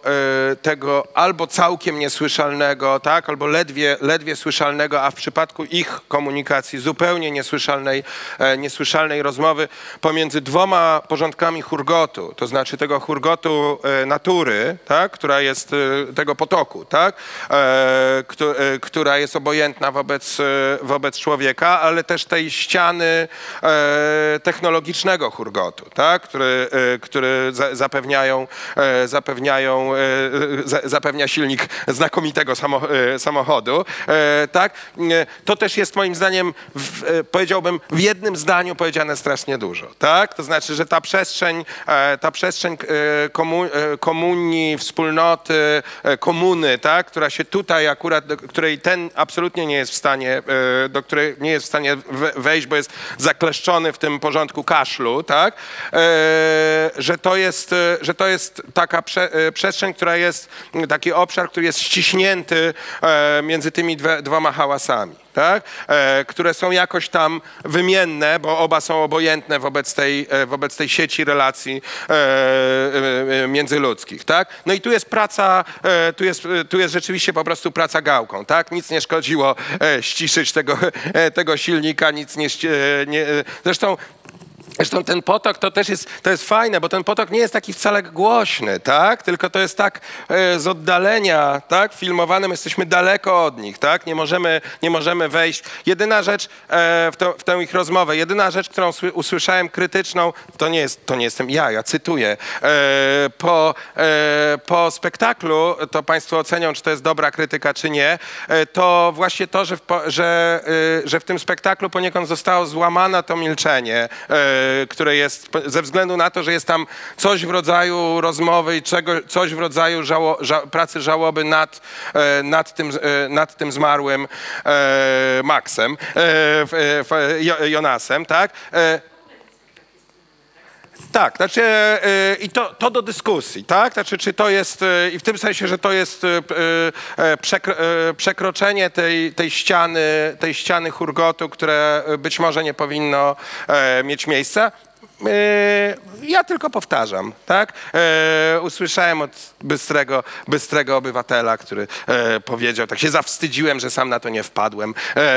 y, tego albo całkiem niesłyszalnego, tak, albo ledwie, ledwie słyszalnego, a w przypadku ich komunikacji zupełnie niesłyszalnej, e, niesłyszalnej rozmowy pomiędzy dwoma porządkami hurgotu, to znaczy tego hurgotu e, natury, tak, która jest e, tego potoku, tak, e, któ- e, która jest obojętna wobec, e, wobec człowieka, ale też tej ściany e, technologicznego hurgotu, tak, który, e, który za, zapewniają, e, zapewniają, e, za, zapewnia silnik znakomitego samo, samochodu, tak, to też jest moim zdaniem, w, powiedziałbym, w jednym zdaniu powiedziane strasznie dużo, tak, to znaczy, że ta przestrzeń, ta przestrzeń komu, komunii, wspólnoty, komuny, tak, która się tutaj akurat, do której ten absolutnie nie jest w stanie, do której nie jest w stanie we- wejść, bo jest zakleszczony w tym porządku kaszlu, tak, e, że to jest, e, że to jest taka prze, e, przestrzeń, która jest, taki obszar, który jest ściśnięty między tymi dwe, dwoma hałasami. Tak? Które są jakoś tam wymienne, bo oba są obojętne wobec tej, wobec tej sieci relacji międzyludzkich. Tak? No i tu jest praca, tu, jest, tu jest rzeczywiście po prostu praca gałką. Tak? Nic nie szkodziło ściszyć tego, tego silnika, nic nie, nie... Zresztą Zresztą ten potok to też jest, to jest fajne, bo ten potok nie jest taki wcale głośny, tak? Tylko to jest tak e, z oddalenia, tak? Filmowanym jesteśmy daleko od nich, tak? Nie możemy, nie możemy wejść. Jedyna rzecz e, w, to, w tę ich rozmowę, jedyna rzecz, którą sły, usłyszałem krytyczną, to nie, jest, to nie jestem ja, ja cytuję. E, po, e, po spektaklu, to państwo ocenią, czy to jest dobra krytyka, czy nie, e, to właśnie to, że w, że, e, że w tym spektaklu poniekąd zostało złamane to milczenie, które jest ze względu na to, że jest tam coś w rodzaju rozmowy i czego, coś w rodzaju żało, ża, pracy żałoby nad, e, nad, tym, e, nad tym zmarłym Maxem, Jonasem, tak? Tak, znaczy e, i to, to do dyskusji, tak? Znaczy, czy to jest, e, i w tym sensie, że to jest przekro, e, przekroczenie tej, tej ściany, tej ściany hurgotu, które być może nie powinno e, mieć miejsca. E, Ja tylko powtarzam, tak? E, usłyszałem od bystrego, bystrego obywatela, który e, powiedział, tak się zawstydziłem, że sam na to nie wpadłem,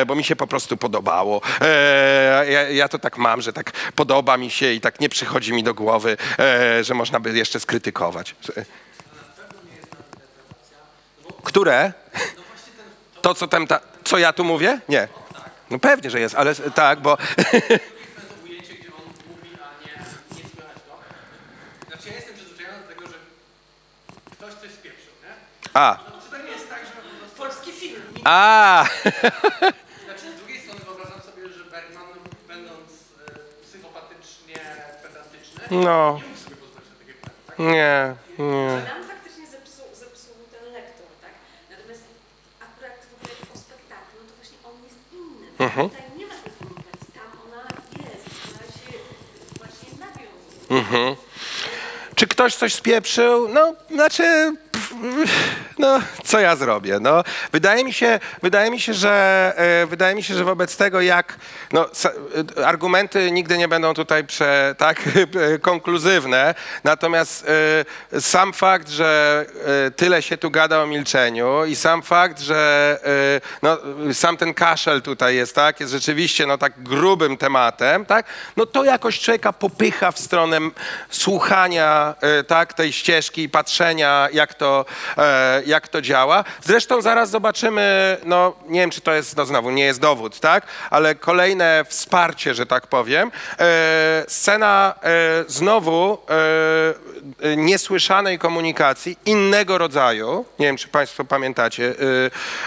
bo mi się po prostu podobało. Ja, ja to tak mam, że tak podoba mi się i tak nie przychodzi mi do głowy, że można by jeszcze skrytykować. Które? To, co, tam ta, co ja tu mówię? Nie. No pewnie, że jest, ale tak, bo... ujęcie, gdzie on mówi, a nie, nie słychać go. Znaczy ja jestem przyzwyczajony do tego, że ktoś coś spieprzył, nie? A, Czy to nie jest tak, że polski film? a, Znaczy z drugiej strony wyobrażam sobie, że Bergman, będąc e, psychopatycznie pedantyczny, no, nie mógł sobie pozwolić na takie pytanie, tak? nie, nie. Nam faktycznie zepsuł, zepsuł ten lektor, tak? Natomiast akurat w ogóle o spektaklu, to właśnie on jest inny. Tutaj nie ma tej komunikacji, tam ona jest, ona się właśnie nawiązuje. Czy ktoś coś spieprzył? No, znaczy, pff, no, co ja zrobię? No, wydaje mi się, wydaje mi się, że, e, wydaje mi się, że wobec tego, jak, no, e, argumenty nigdy nie będą tutaj prze, tak, e, konkluzywne, natomiast sam fakt, że tyle się tu gada o milczeniu i sam fakt, że no, sam ten kaszel tutaj jest, tak, jest rzeczywiście, no, tak grubym tematem, tak, no, to jakoś człowieka popycha w stronę słuchania, tak, tej ścieżki i patrzenia, jak to, jak to działa. Zresztą zaraz zobaczymy, no, nie wiem, czy to jest, no, znowu, nie jest dowód, tak, ale kolejne wsparcie, że tak powiem. E, scena e, znowu e, e, niesłyszanej komunikacji innego rodzaju. Nie wiem, czy Państwo pamiętacie.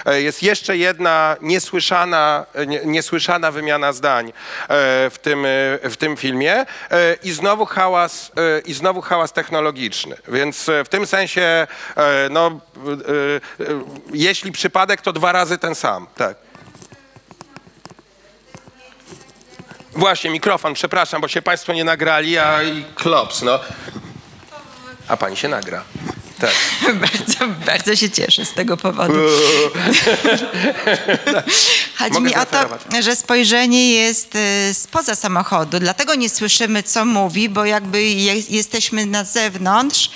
e, e, Jest jeszcze jedna niesłyszana, e, nie- niesłyszana wymiana zdań e, w tym, w tym filmie e, i znowu hałas, e, i znowu hałas technologiczny. Więc w tym sensie, no, jeśli przypadek, to dwa razy ten sam. Tak. Właśnie, mikrofon, przepraszam, bo się Państwo nie nagrali, a i klops, no. A pani się nagra. Tak. Bardzo, bardzo się cieszę z tego powodu. Chodzi Mogę mi o to, że spojrzenie jest y, spoza samochodu, dlatego nie słyszymy, co mówi, bo jakby je, jesteśmy na zewnątrz,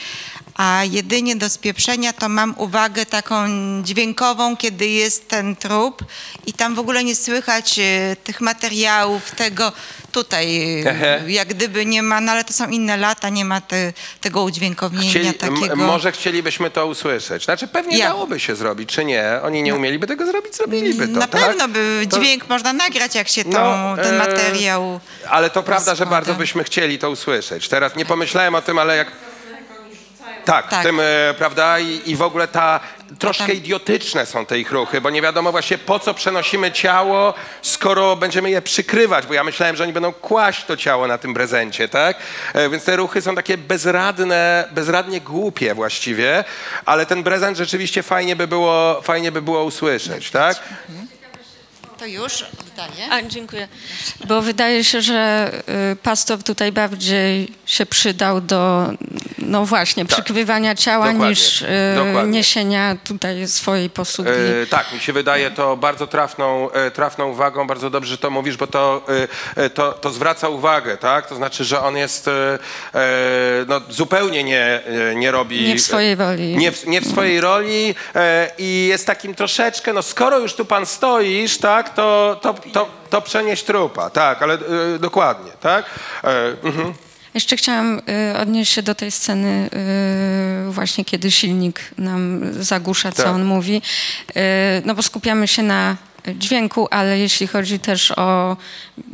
a jedynie do spieprzenia to mam uwagę taką dźwiękową, kiedy jest ten trup i tam w ogóle nie słychać y, tych materiałów, tego tutaj, Ehe. jak gdyby nie ma, no ale to są inne lata, nie ma te, tego udźwiękowienia Chcieli, takiego. może chcielibyśmy to usłyszeć. Znaczy pewnie Ja- dałoby się zrobić, czy nie? Oni nie umieliby tego zrobić, zrobiliby to, Na tak? pewno by To- dźwięk można nagrać, jak się tą, No, ten e, materiał. Ale to prawda, że rozkłada. bardzo byśmy chcieli to usłyszeć. Teraz nie pomyślałem o tym, ale jak... Tak, Tak. tym, e, prawda, I, i w ogóle ta troszkę idiotyczne są te ich ruchy, bo nie wiadomo właśnie po co przenosimy ciało, skoro będziemy je przykrywać, bo ja myślałem, że oni będą kłaść to ciało na tym prezencie, tak? E, Więc te ruchy są takie bezradne, bezradnie głupie właściwie, ale ten prezent rzeczywiście fajnie by było, fajnie by było usłyszeć, tak? To już oddaję. A, dziękuję. Bo wydaje się, że y, pastor tutaj bardziej się przydał do, no właśnie, przykrywania ciała Tak. Dokładnie. niż y, Dokładnie. niesienia tutaj swojej posługi. E, tak, mi się wydaje to bardzo trafną, e, trafną uwagą, bardzo dobrze, że to mówisz, bo to, e, e, to, to zwraca uwagę, tak? To znaczy, że on jest no, zupełnie nie, nie robi... Nie w swojej roli. Nie w, nie w swojej roli i jest takim troszeczkę, no skoro już tu pan stoisz, tak, to, to, to, to przenieść trupa, tak, ale e, dokładnie, tak? Mhm. Jeszcze chciałam y, odnieść się do tej sceny y, właśnie, kiedy silnik nam zagłusza, co Tak. on mówi. Y, no bo skupiamy się na dźwięku, ale jeśli chodzi też o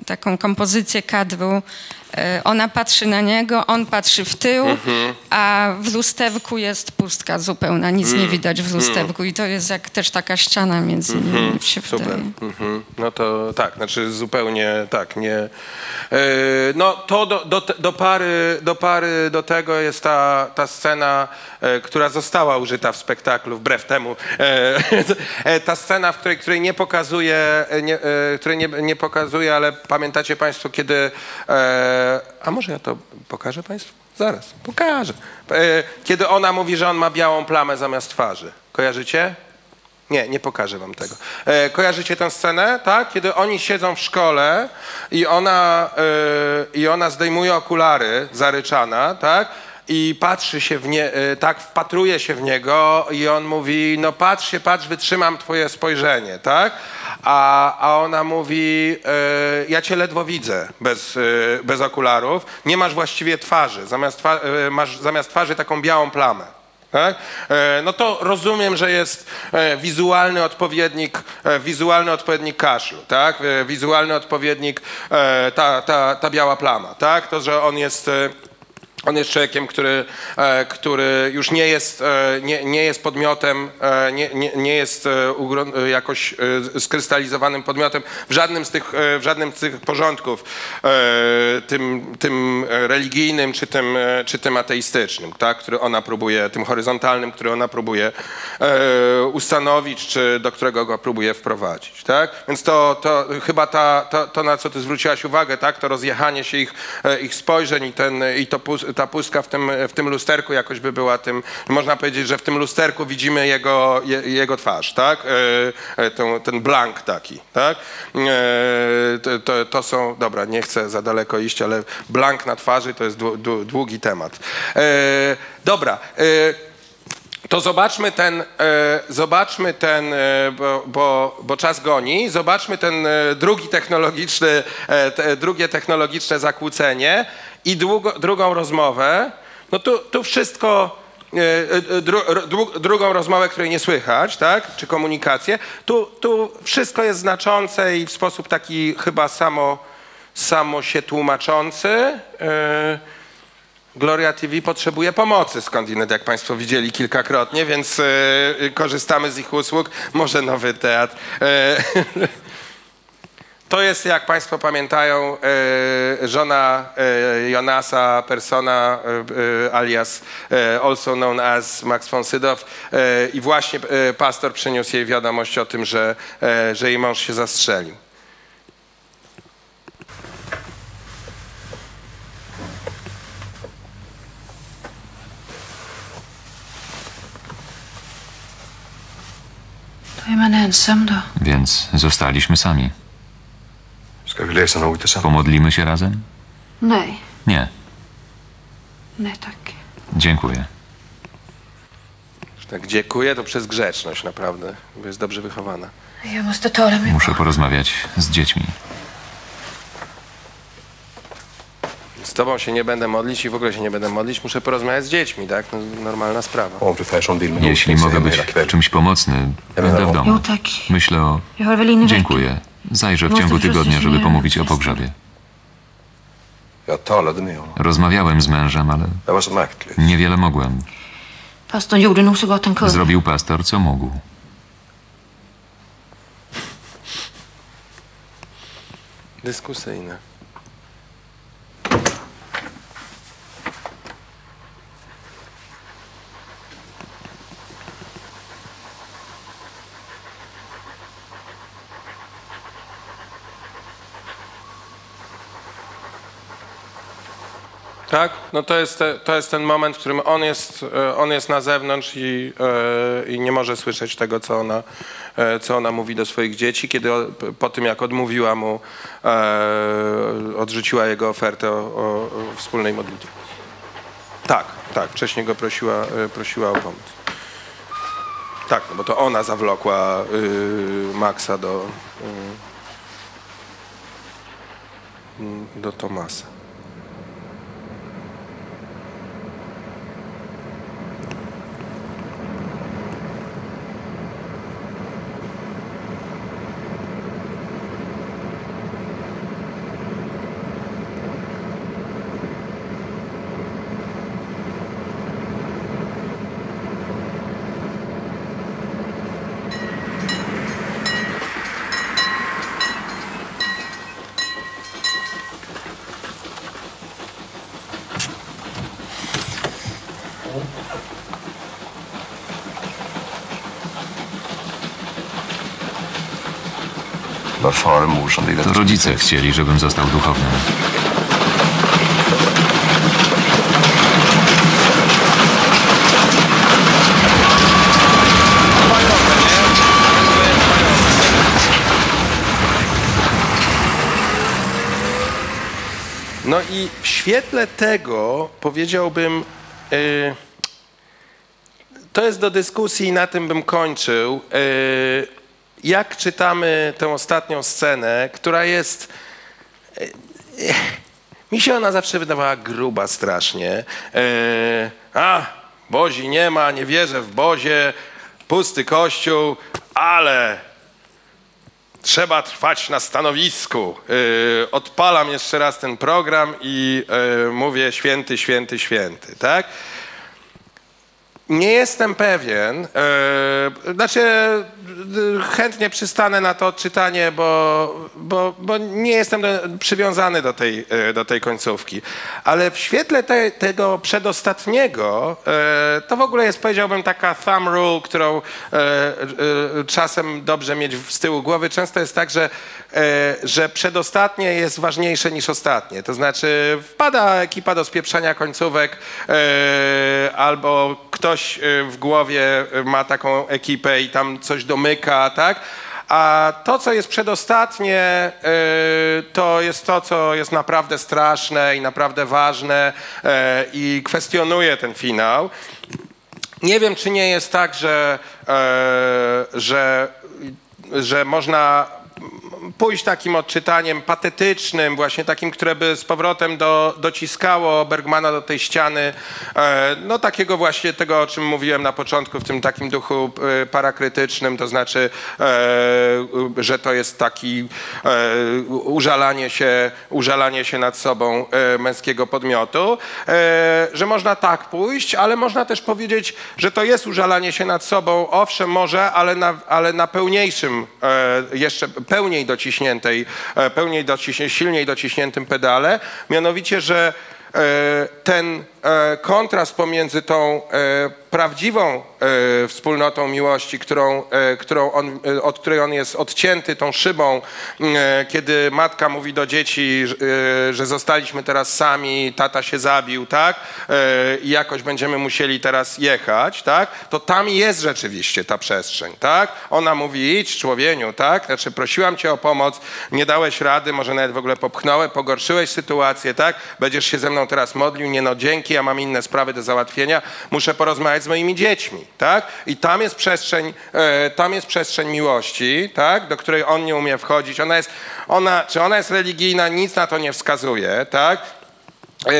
taką kompozycję kadru, y, ona patrzy na niego, on patrzy w tył, Mhm. a w lusterku jest pustka zupełna, nic Mm. nie widać w lusterku i to jest jak też taka ściana między nimi, się Super. Mhm. No to tak, znaczy zupełnie tak, nie. E, no to do, do, do, pary, do pary do tego jest ta, ta scena, e, która została użyta w spektaklu, wbrew temu. E, e, ta scena, w której, której nie pokazuje, e, nie, e, której nie, nie pokazuje, ale pamiętacie Państwo, kiedy a może ja to pokażę Państwu? Zaraz, pokażę. E, kiedy ona mówi, że on ma białą plamę zamiast twarzy. Kojarzycie? Nie, nie pokażę wam tego. E, kojarzycie tę scenę, tak? Kiedy oni siedzą w szkole i ona, e, i ona zdejmuje okulary, zaryczana, tak? I patrzy się w nie, e, tak, wpatruje się w niego i on mówi, no patrz się, patrz, wytrzymam twoje spojrzenie, tak? A, a ona mówi, e, ja cię ledwo widzę bez, e, bez okularów, nie masz właściwie twarzy, zamiast, twa, e, masz zamiast twarzy taką białą plamę. Tak? E, No to rozumiem, że jest e, wizualny odpowiednik, wizualny odpowiednik kaszlu, tak? Wizualny odpowiednik ta, ta, ta biała plama, tak? To, że on jest on jest człowiekiem, który, e, który już nie jest, e, nie, nie jest podmiotem, e, nie, nie, nie jest jakoś skrystalizowanym podmiotem w żadnym z tych, w żadnym z tych porządków, tym, tym religijnym czy tym, czy tym ateistycznym, tak? który ona próbuje, tym horyzontalnym, który ona próbuje ustanowić, czy do którego go próbuje wprowadzić. Tak? Więc to, to chyba ta, to, to, na co ty zwróciłaś uwagę, tak? to rozjechanie się ich, ich spojrzeń i, ten, i to, ta pustka w tym, w tym lusterku jakoś by była tym, można powiedzieć, że w tym lusterku widzimy jego, je, jego twarz, tak? E, e, ten, ten blank taki, tak? E, to, to, są, dobra, nie chcę za daleko iść, ale blank na twarzy to jest dłu- dłu- długi temat. E, dobra, e, to zobaczmy ten, e, zobaczmy ten, e, bo, bo, bo czas goni, zobaczmy ten e, drugi technologiczny, te, drugie technologiczne zakłócenie i długo, drugą rozmowę. No tu, tu wszystko, dru, dru, drugą rozmowę, której nie słychać, tak, czy komunikację. Tu, tu wszystko jest znaczące i w sposób taki chyba samo, samo się tłumaczący. E, Gloria TV potrzebuje pomocy skądinąd, jak Państwo widzieli kilkakrotnie, więc e, korzystamy z ich usług. Może nowy teatr. E, to jest, jak Państwo pamiętają, e, żona e, Jonasa Persona, e, e, alias e, also known as Max von Sydow. E, I właśnie e, pastor przyniósł jej wiadomość o tym, że, e, że jej mąż się zastrzelił. Więc zostaliśmy sami. Ska vi läsa något tillsammans? Pomodlimy się razem? Nej, Nie, nej tack. dziękuję. Tak, dziękuję, to przez grzeczność naprawdę, bo jest dobrze wychowana. Muszę porozmawiać z dziećmi. Z tobą się nie będę modlić i w ogóle się nie będę modlić, muszę porozmawiać z dziećmi, tak? No, normalna sprawa. Jeśli mogę być w czymś pomocny, będę w domu. Myślę o... Dziękuję. Zajrzę w ciągu tygodnia, żeby pomówić o pogrzebie. Rozmawiałem z mężem, ale niewiele mogłem. Zrobił pastor, co mógł. Dyskusyjne. Tak, no to jest, te, to jest ten moment, w którym on jest, e, on jest na zewnątrz i, e, i nie może słyszeć tego, co ona, e, co ona mówi do swoich dzieci, kiedy po tym, jak odmówiła mu, odrzuciła jego ofertę o, o, wspólnej modlitwie. Tak, tak, wcześniej go prosiła, prosiła o pomoc. Tak, no bo to ona zawlokła y, Maxa do, y, y, do Tomasa. No to rodzice chcieli, żebym został duchownym. No i w świetle tego powiedziałbym, yy, to jest do dyskusji i na tym bym kończył. Yy, jak czytamy tę ostatnią scenę, która jest. y, mi się ona zawsze wydawała gruba strasznie. Y, a, Bozi nie ma, nie wierzę w Bozie, pusty kościół, ale trzeba trwać na stanowisku. Yy, odpalam jeszcze raz ten program i mówię święty, święty, święty, tak? Nie jestem pewien, yy, znaczy yy, chętnie przystanę na to odczytanie, bo, bo, bo nie jestem do, przywiązany do tej, yy, do tej końcówki. Ale w świetle te, tego przedostatniego, yy, to w ogóle jest powiedziałbym taka thumb rule, którą yy, yy, czasem dobrze mieć z tyłu głowy. Często jest tak, że, yy, że przedostatnie jest ważniejsze niż ostatnie. To znaczy wpada ekipa do spieprzania końcówek yy, albo ktoś yy, w głowie ma taką ekipę i tam coś domyka, tak? A to, co jest przedostatnie, yy, to jest to, co jest naprawdę straszne i naprawdę ważne i kwestionuje ten finał. Nie wiem, czy nie jest tak, że, że, że można pójść takim odczytaniem patetycznym, właśnie takim, które by z powrotem do, dociskało Bergmana do tej ściany, e, no takiego właśnie tego, o czym mówiłem na początku, w tym takim duchu e, parakrytycznym, to znaczy, e, że to jest taki użalanie się, użalanie się nad sobą męskiego podmiotu, że można tak pójść, ale można też powiedzieć, że to jest użalanie się nad sobą, owszem może, ale na, ale na pełniejszym, jeszcze pełniej dociśniętej, e, pełniej dociśnie, silniej dociśniętym pedale, mianowicie, że e, ten e, kontrast pomiędzy tą prawdziwą e, wspólnotą miłości, którą, e, którą on, e, od której on jest odcięty tą szybą, e, kiedy matka mówi do dzieci, że, e, że zostaliśmy teraz sami, tata się zabił, tak? I jakoś będziemy musieli teraz jechać, tak? To tam jest rzeczywiście ta przestrzeń, tak? Ona mówi, idź człowieniu, tak? Znaczy prosiłam cię o pomoc, nie dałeś rady, może nawet w ogóle popchnąłem, pogorszyłeś sytuację, tak? Będziesz się ze mną teraz modlił, nie no dzięki, ja mam inne sprawy do załatwienia, muszę porozmawiać z moimi dziećmi, tak? I tam jest przestrzeń, e, tam jest przestrzeń miłości, tak? Do której on nie umie wchodzić. Ona jest, ona, czy ona jest religijna, nic na to nie wskazuje, tak? E,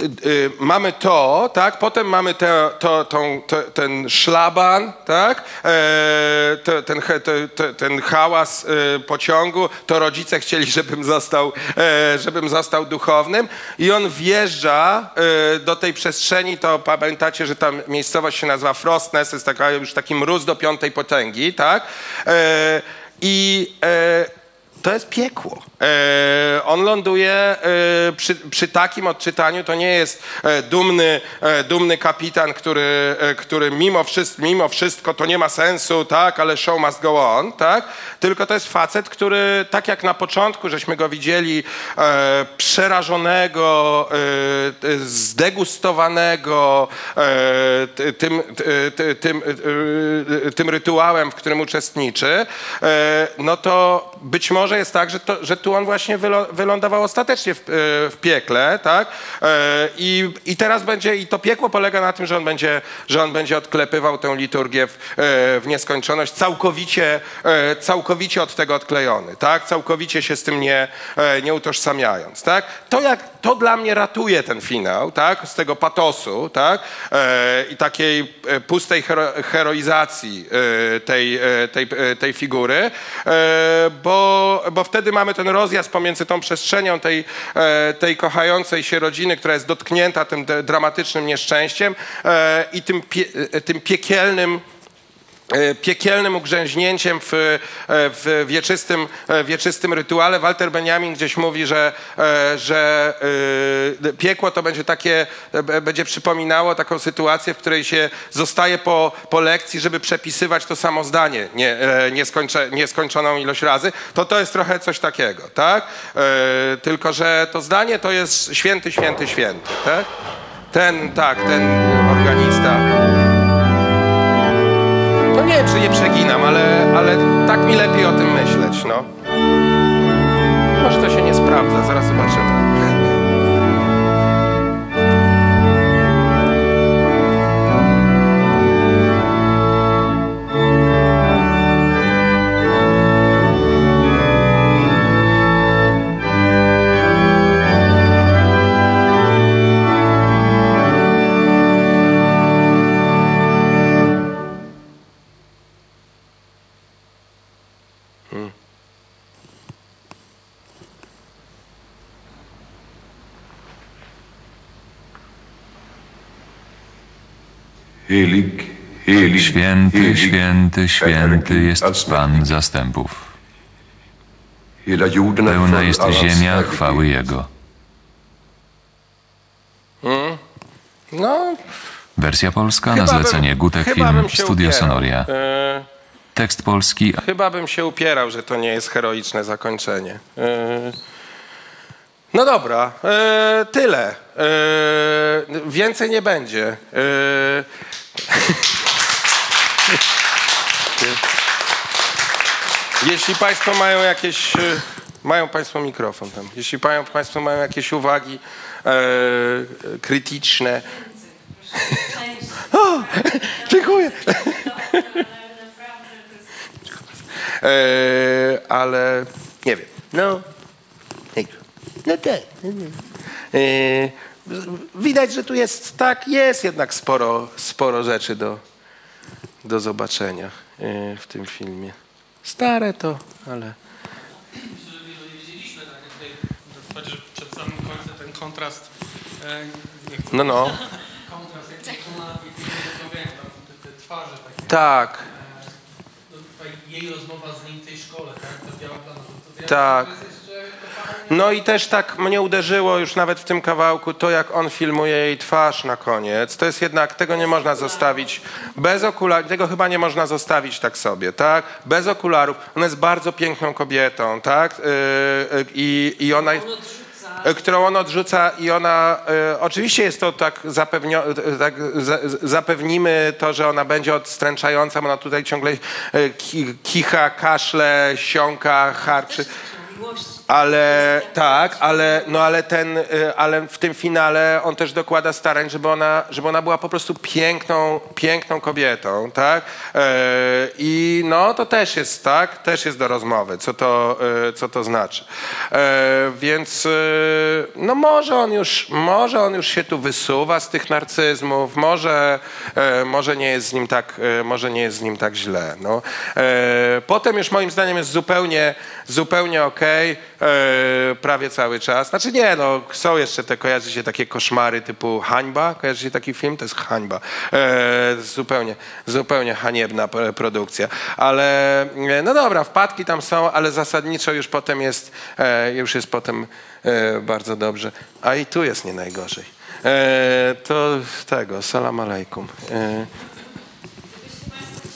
y, mamy to, tak? Potem mamy te, to, tą, te, ten szlaban, tak? E, te, ten, te, te, ten hałas e, pociągu, to rodzice chcieli, żebym został, e, żebym został duchownym i on wjeżdża e, do tej przestrzeni, to pamiętacie, że ta miejscowość się nazywa Frostness, jest taka, już taki mróz do piątej potęgi, tak? I to jest piekło. E, on ląduje e, przy, przy takim odczytaniu, to nie jest e, dumny, e, dumny kapitan, który, który mimo, wszystko, mimo wszystko to nie ma sensu, tak, ale show must go on, tak? Tylko to jest facet, który tak jak na początku żeśmy go widzieli, przerażonego, zdegustowanego ty- tym, ty- ty- tym, e, tym rytuałem, w którym uczestniczy, no to być może jest tak, że, to, że tu on właśnie wylądował ostatecznie w, e, w piekle, tak? E, I, I teraz będzie, i to piekło polega na tym, że on będzie, że on będzie odklepywał tę liturgię w, e, w nieskończoność, całkowicie, całkowicie od tego odklejony, tak? Całkowicie się z tym nie, nie utożsamiając, tak? To, jak, to dla mnie ratuje ten finał, tak? Z tego patosu, tak? E, I takiej e, pustej hero, heroizacji e, tej, e, tej, e, tej figury, e, bo, bo wtedy mamy ten rozjazd pomiędzy tą przestrzenią tej, tej kochającej się rodziny, która jest dotknięta tym dramatycznym nieszczęściem i tym, pie, tym piekielnym piekielnym ugrzęźnięciem w, e, w wieczystym, e, wieczystym rytuale. Walter Benjamin gdzieś mówi, że, e, że e, piekło to będzie takie, e, będzie przypominało taką sytuację, w której się zostaje po, po lekcji, żeby przepisywać to samo zdanie nie, e, nieskończe, nieskończoną ilość razy. To to jest trochę coś takiego, tak? E, Tylko, że to zdanie to jest święty, święty, święty, tak? Ten, tak, ten organista. Ale, tak mi lepiej o tym myśleć, no. Może to się nie sprawdza, zaraz zobaczymy. Święty, święty, święty jest Pan zastępów. Pełna jest ziemia chwały Jego. No, Wersja polska na chyba bym- zlecenie Gutek chyba Film bym się Studio upierał. Sonoria. E, Tekst polski Chyba bym się upierał, że to nie jest heroiczne zakończenie. E, No dobra, e, tyle. E, Więcej nie będzie. E, Jeśli Państwo mają jakieś. e, Mają Państwo mikrofon tam. Jeśli mają, Państwo mają jakieś uwagi e, krytyczne. O, dziękuję. E, ale nie wiem. No, no tak. E, widać, że tu jest tak, jest jednak sporo, sporo rzeczy do, do zobaczenia e, w tym filmie. Stare to, ale. Myślę, że nie dowiedzieliśmy, tak jak przed samym końcem ten kontrast, e, No, no. kontrast jak tam te, twarze takie, Tak, no, tutaj jej rozmowa z nim w tej szkole, tak, ta biała plama, to, to Tak. to jest jeszcze totalnie No i też tak mnie uderzyło już nawet w tym kawałku to, jak on filmuje jej twarz na koniec. To jest jednak, tego nie można zostawić bez okularów, tego chyba nie można zostawić tak sobie, tak? Bez okularów. Ona jest bardzo piękną kobietą, tak? Yy, yy, I, i ona... y, którą on odrzuca i ona, y, oczywiście jest to tak, zapewnio, tak za, zapewnimy to, że ona będzie odstręczająca, bo ona tutaj ciągle y, ki, kicha, kaszle, siąka, harczy. Ale tak, ale, no ale, ten, y, ale w tym finale on też dokłada starań, żeby ona, żeby ona była po prostu piękną, piękną kobietą, tak? E, I no to też jest, tak? Też jest do rozmowy, co to, e, co to znaczy. E, Więc e, no może on już, może on już się tu wysuwa z tych narcyzmów, może, e, może nie jest z nim tak, może nie jest z nim tak źle. No. Potem już moim zdaniem jest zupełnie, zupełnie okej, e, prawie cały czas. Znaczy nie, no są jeszcze te, kojarzy się takie koszmary typu Hańba, kojarzy się taki film? To jest Hańba. E, zupełnie, zupełnie haniebna produkcja. Ale e, no dobra, wpadki tam są, ale zasadniczo już potem jest, e, już jest potem e, bardzo dobrze. A i tu jest nie najgorzej. E, to tego, salam alejkum. E,